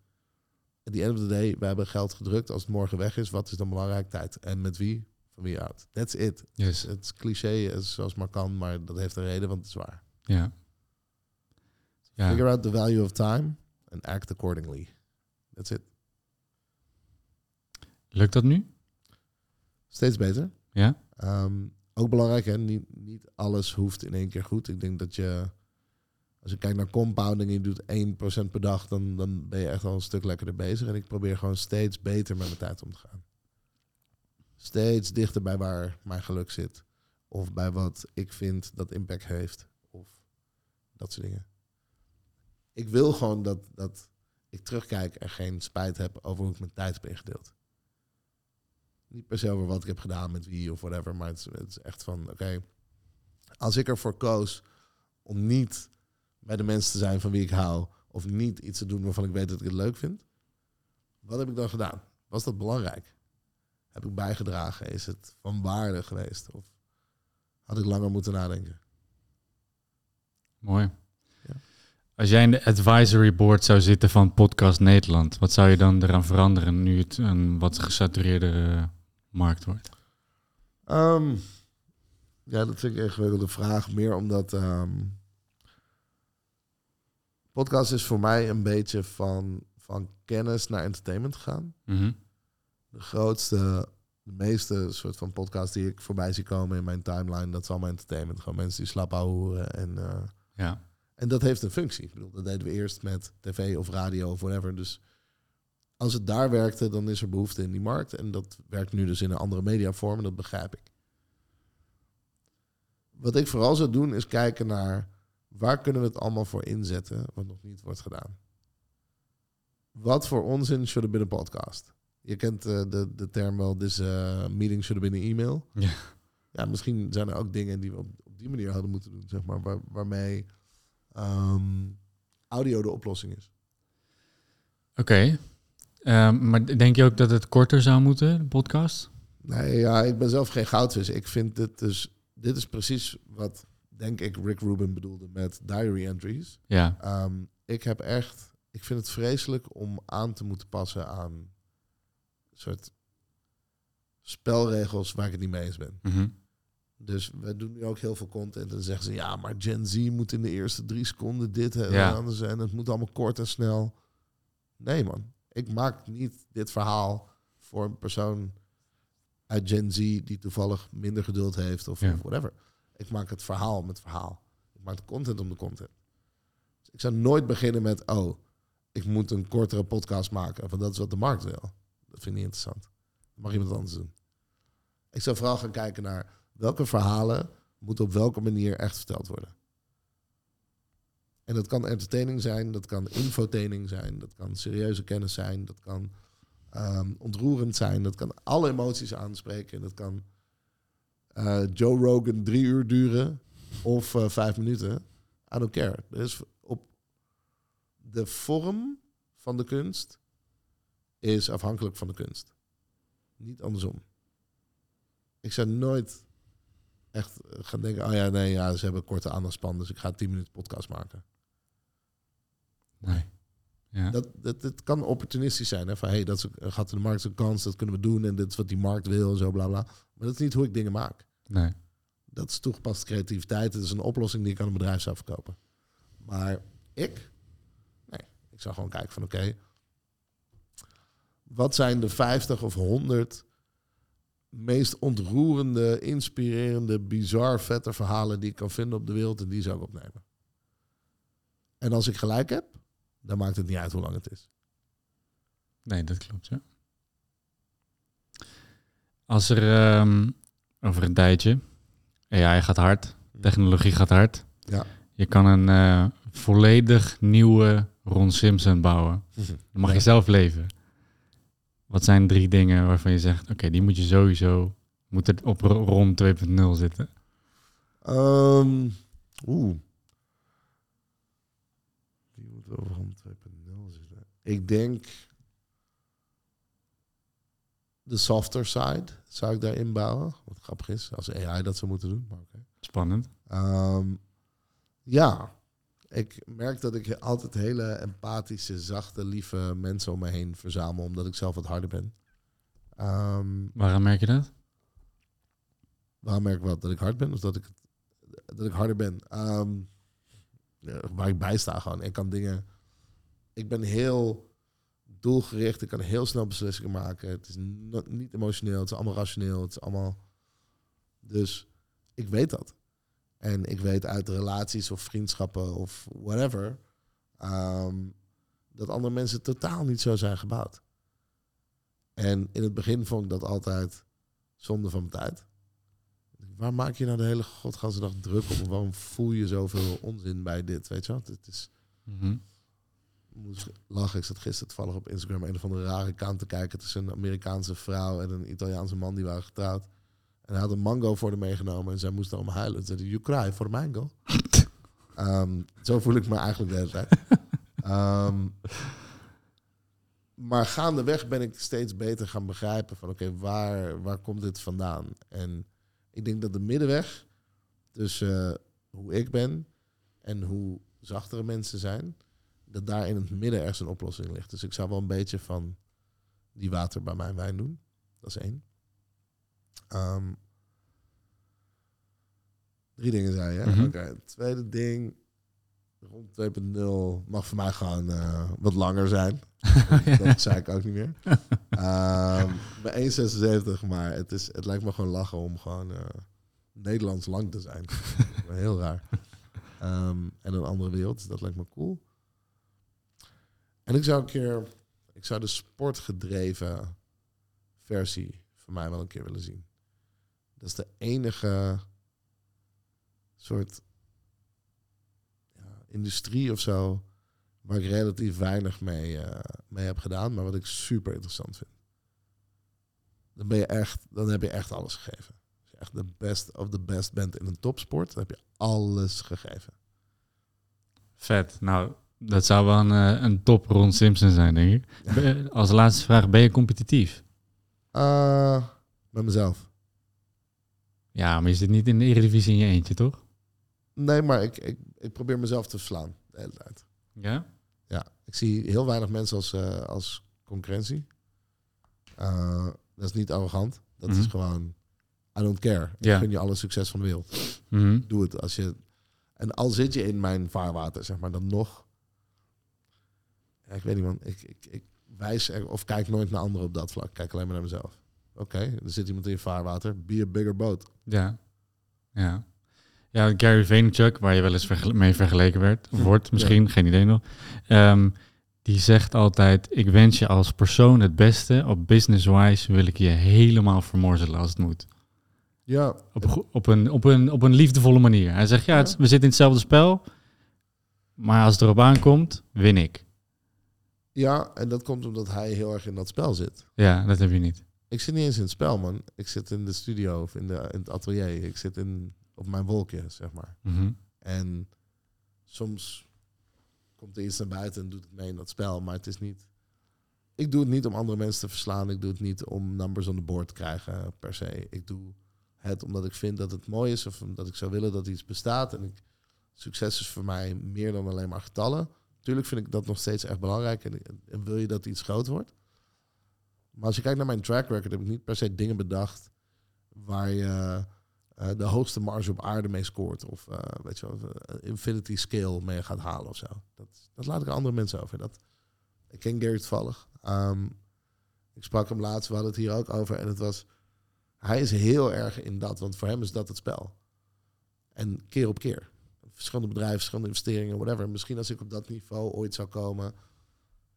at the end of the day, we hebben geld gedrukt. Als het morgen weg is, wat is dan belangrijk? Tijd. En met wie? van wie houdt. That's it. Yes. Het is cliché eh, zoals maar kan, maar dat heeft een reden, want het is waar. Ja. Ja. Figure out the value of time and act accordingly. That's it. Lukt dat nu? Steeds beter. Ja? Ehm, ook belangrijk, hè? Niet, niet alles hoeft in één keer goed. Ik denk dat je, als je kijkt naar compounding je doet 1% per dag, dan, dan ben je echt al een stuk lekkerder bezig. En ik probeer gewoon steeds beter met mijn tijd om te gaan. Steeds dichter bij waar mijn geluk zit. Of bij wat ik vind dat impact heeft. Of dat soort dingen. Ik wil gewoon dat, dat ik terugkijk en geen spijt heb over hoe ik mijn tijd heb ingedeeld. Niet per se over wat ik heb gedaan met wie of whatever, maar het is, het is echt van, oké, als ik ervoor koos om niet bij de mensen te zijn van wie ik hou, of niet iets te doen waarvan ik weet dat ik het leuk vind, wat heb ik dan gedaan? Was dat belangrijk? Heb ik bijgedragen? Is het van waarde geweest? Of had ik langer moeten nadenken? Mooi. Ja. Als jij in de advisory board zou zitten van Podcast Nederland, wat zou je dan eraan veranderen nu het een wat gesatureerde eh, markt wordt? Ehm, ja, dat vind ik een ingewikkelde vraag. Meer omdat ehm, podcast is voor mij een beetje van, van kennis naar entertainment gaan. Mhm. De grootste, de meeste soort van podcasts die ik voorbij zie komen in mijn timeline, dat is allemaal entertainment. Gewoon mensen die slap houden en eh, Ja. en dat heeft een functie. Ik bedoel, dat deden we eerst met tv of radio of whatever. Dus als het daar werkte, dan is er behoefte in die markt. En dat werkt nu dus in een andere mediavorm en dat begrijp ik. Wat ik vooral zou doen, is kijken naar waar kunnen we het allemaal voor inzetten wat nog niet wordt gedaan. Wat voor onzin should have been een podcast? Je kent eh, de, de term wel, this eh, meeting should have been an email. Ja. Ja, misschien zijn er ook dingen die we op, op die manier hadden moeten doen, zeg maar, waar, waarmee ehm, audio de oplossing is. Oké. Ehm, maar denk je ook dat het korter zou moeten, de podcast? Nee, ja, ik ben zelf geen goudvis. Ik vind dit dus, dit is precies wat, denk ik, Rick Rubin bedoelde met diary entries. Ja. Ehm, ik heb echt, ik vind het vreselijk om aan te moeten passen aan soort spelregels waar ik het niet mee eens ben. Mhm. Dus we doen nu ook heel veel content en zeggen ze, ja, maar Gen Z moet in de eerste drie seconden dit en Ja. anders en het moet allemaal kort en snel. Nee man, ik maak niet dit verhaal voor een persoon uit Gen Z die toevallig minder geduld heeft of, Ja. of whatever. Ik maak het verhaal met verhaal. Ik maak de content om de content. Dus ik zou nooit beginnen met, oh, ik moet een kortere podcast maken, want dat is wat de markt wil. Dat vind ik niet interessant. Dat mag iemand anders doen. Ik zou vooral gaan kijken naar welke verhalen moeten op welke manier echt verteld worden. En dat kan entertaining zijn, dat kan infotaining zijn, dat kan serieuze kennis zijn, dat kan ehm, ontroerend zijn, dat kan alle emoties aanspreken, dat kan eh, Joe Rogan drie uur duren of eh, vijf minuten. I don't care. Dus op de vorm van de kunst is afhankelijk van de kunst. Niet andersom. Ik zou nooit echt eh, gaan denken, oh ja, nee, ja, ze hebben korte aandachtspan, dus ik ga 10 minuten podcast maken. Nee. Ja. Dat, dat, het kan opportunistisch zijn. Hè? Van, hey, dat is, gaat de markt een kans, dat kunnen we doen en dit is wat die markt wil en zo, bla bla. Maar dat is niet hoe ik dingen maak. Nee. Dat is toegepaste creativiteit. Het is een oplossing die ik aan een bedrijf zou verkopen. Maar ik? Nee, ik zou gewoon kijken van oké. wat zijn de 50 of 100 meest ontroerende, inspirerende, bizar vette verhalen die ik kan vinden op de wereld en die zou ik opnemen. En als ik gelijk heb, dan maakt het niet uit hoe lang het is. Nee, dat klopt, ja. Als er ehm, over een tijdje, AI gaat hard, technologie gaat hard. Ja. Je kan een eh, volledig nieuwe Ron Simpson bouwen. Dan mag Ja. je zelf leven. Wat zijn drie dingen waarvan je zegt, oké, die moet je sowieso, moet er op Ro- Ron 2.0 zitten? Ehm, Oeh. Over rond 2.0 zitten. Ik denk de softer side zou ik daarin bouwen. Wat grappig is, als AI dat zou moeten doen. Maar. Spannend. Ehm, ja, ik merk dat ik altijd hele empathische, zachte, lieve mensen om me heen verzamel, omdat ik zelf wat harder ben. Ehm, Waarom merk je dat? Waar merk ik wat? Dat ik hard ben of dat ik, dat ik harder ben? Ehm, waar ik bij sta gewoon. Ik kan dingen... Ik ben heel doelgericht. Ik kan heel snel beslissingen maken. Het is niet emotioneel. Het is allemaal rationeel. Het is allemaal... Dus ik weet dat. En ik weet uit relaties of vriendschappen of whatever... ehm, dat andere mensen totaal niet zo zijn gebouwd. En in het begin vond ik dat altijd zonde van mijn tijd. Waar maak je nou de hele godganse dag druk op? Waarom voel je zoveel onzin bij dit? Weet je wat? Het is... Ik moest lachen. Ik zat gisteren toevallig op Instagram een of andere rare kant te kijken tussen een Amerikaanse vrouw en een Italiaanse man die waren getrouwd. En hij had een mango voor haar meegenomen en zij moest daarom huilen. Ze zei, you cry for mango. Ehm, zo voel ik me eigenlijk de hele tijd. Ehm, maar gaandeweg ben ik steeds beter gaan begrijpen van oké, waar, waar komt dit vandaan? En ik denk dat de middenweg tussen eh, hoe ik ben en hoe zachtere mensen zijn, dat daar in het midden ergens een oplossing ligt. Dus ik zou wel een beetje van die water bij mijn wijn doen. Dat is één. Ehm, drie dingen zei je. hè? Mhm. Oké, het tweede ding. Rond 2.0 mag voor mij gewoon eh, wat langer zijn. Dat zei ik ook niet meer. Ehm bij 1,76, maar het, is, het lijkt me gewoon lachen om gewoon eh, Nederlands lang te zijn. Heel raar. Ehm, en een andere wereld, dus dat lijkt me cool. En ik zou een keer, ik zou de sportgedreven versie van mij wel een keer willen zien. Dat is de enige soort industrie of zo waar ik relatief weinig mee, eh, mee heb gedaan, maar wat ik super interessant vind. Dan ben je echt, dan heb je echt alles gegeven. Als je echt de best of the best bent in een topsport, dan heb je alles gegeven. Vet. Nou, dat zou wel een, eh, een top Ron Simpson zijn, denk ik. Als laatste vraag, ben je competitief? Eh, met mezelf. Ja, maar je zit niet in de Eredivisie in je eentje, toch? Nee, maar ik, ik, ik probeer mezelf te verslaan de hele tijd. Ja? Ja, ik zie heel weinig mensen als, eh, als concurrentie. Eh, dat is niet arrogant. Dat is Mhm. gewoon, I don't care. Ja. Ik gun je alle succes van de wereld. Mhm. Doe het als je... En al zit je in mijn vaarwater, zeg maar, dan nog... Ja, ik weet niet, man. Ik, ik, ik wijs er, of kijk nooit naar anderen op dat vlak. Ik Kijk alleen maar naar mezelf. Oké, er zit iemand in je vaarwater. Be a bigger boat. Ja. Ja. Ja, Gary Vaynerchuk, waar je wel eens mee vergeleken werd, wordt misschien, geen idee nog. Ehm, die zegt altijd, ik wens je als persoon het beste. Op business-wise wil ik je helemaal vermorzelen als het moet. Ja, Op, op, een, op, een, op een liefdevolle manier. Hij zegt, ja, het we zitten in hetzelfde spel. Maar als het erop aankomt, win ik. ja, en dat komt omdat hij heel erg in dat spel zit. Ja, dat heb je niet. Ik zit niet eens in het spel, man. Ik zit in de studio of in, de, in het atelier. Ik zit in, op mijn wolkje, zeg maar. Mhm. En soms komt er iets naar buiten en doet het mee in dat spel. Maar het is niet... Ik doe het niet om andere mensen te verslaan. Ik doe het niet om numbers on the board te krijgen, per se. Ik doe het omdat ik vind dat het mooi is... of omdat ik zou willen dat iets bestaat. En ik, succes is voor mij meer dan alleen maar getallen. Tuurlijk vind ik dat nog steeds echt belangrijk. En, en wil je dat iets groot wordt. Maar als je kijkt naar mijn track record... heb ik niet per se dingen bedacht... waar je eh, de hoogste marge op aarde mee scoort. Of eh, weet je wel, eh, infinity scale mee gaat halen of zo. Dat, dat laat ik andere mensen over. Dat, ik ken Gary toevallig. Ehm, ik sprak hem laatst, we hadden het hier ook over. En het was, hij is heel erg in dat, want voor hem is dat het spel. En keer op keer. Verschillende bedrijven, verschillende investeringen, whatever. Misschien als ik op dat niveau ooit zou komen,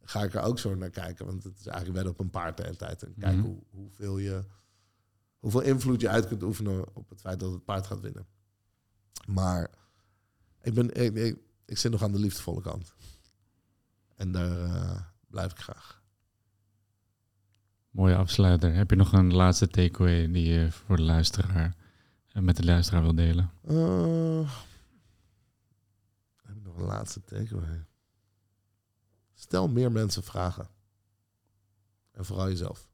ga ik er ook zo naar kijken. Want het is eigenlijk wedden op een paard de hele tijd. En kijken Mhm. hoe, hoeveel je hoeveel invloed je uit kunt oefenen op het feit dat het paard gaat winnen. Maar ik, ben, ik, ik, ik zit nog aan de liefdevolle kant. En daar eh, blijf ik graag. Mooie afsluiter. Heb je nog een laatste takeaway die je voor de luisteraar eh, met de luisteraar wil delen? Eh, heb ik nog een laatste takeaway? Stel meer mensen vragen. En vooral jezelf.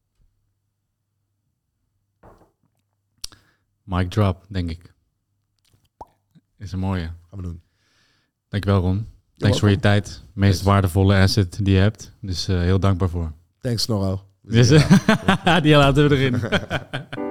Mic drop, denk ik. Is een mooie. Gaan we doen. Dankjewel Ron. Thanks voor je tijd. Meest Thanks. waardevolle asset die je hebt. Dus eh, heel dankbaar voor. Thanks, Norro. Dus, die laten we erin.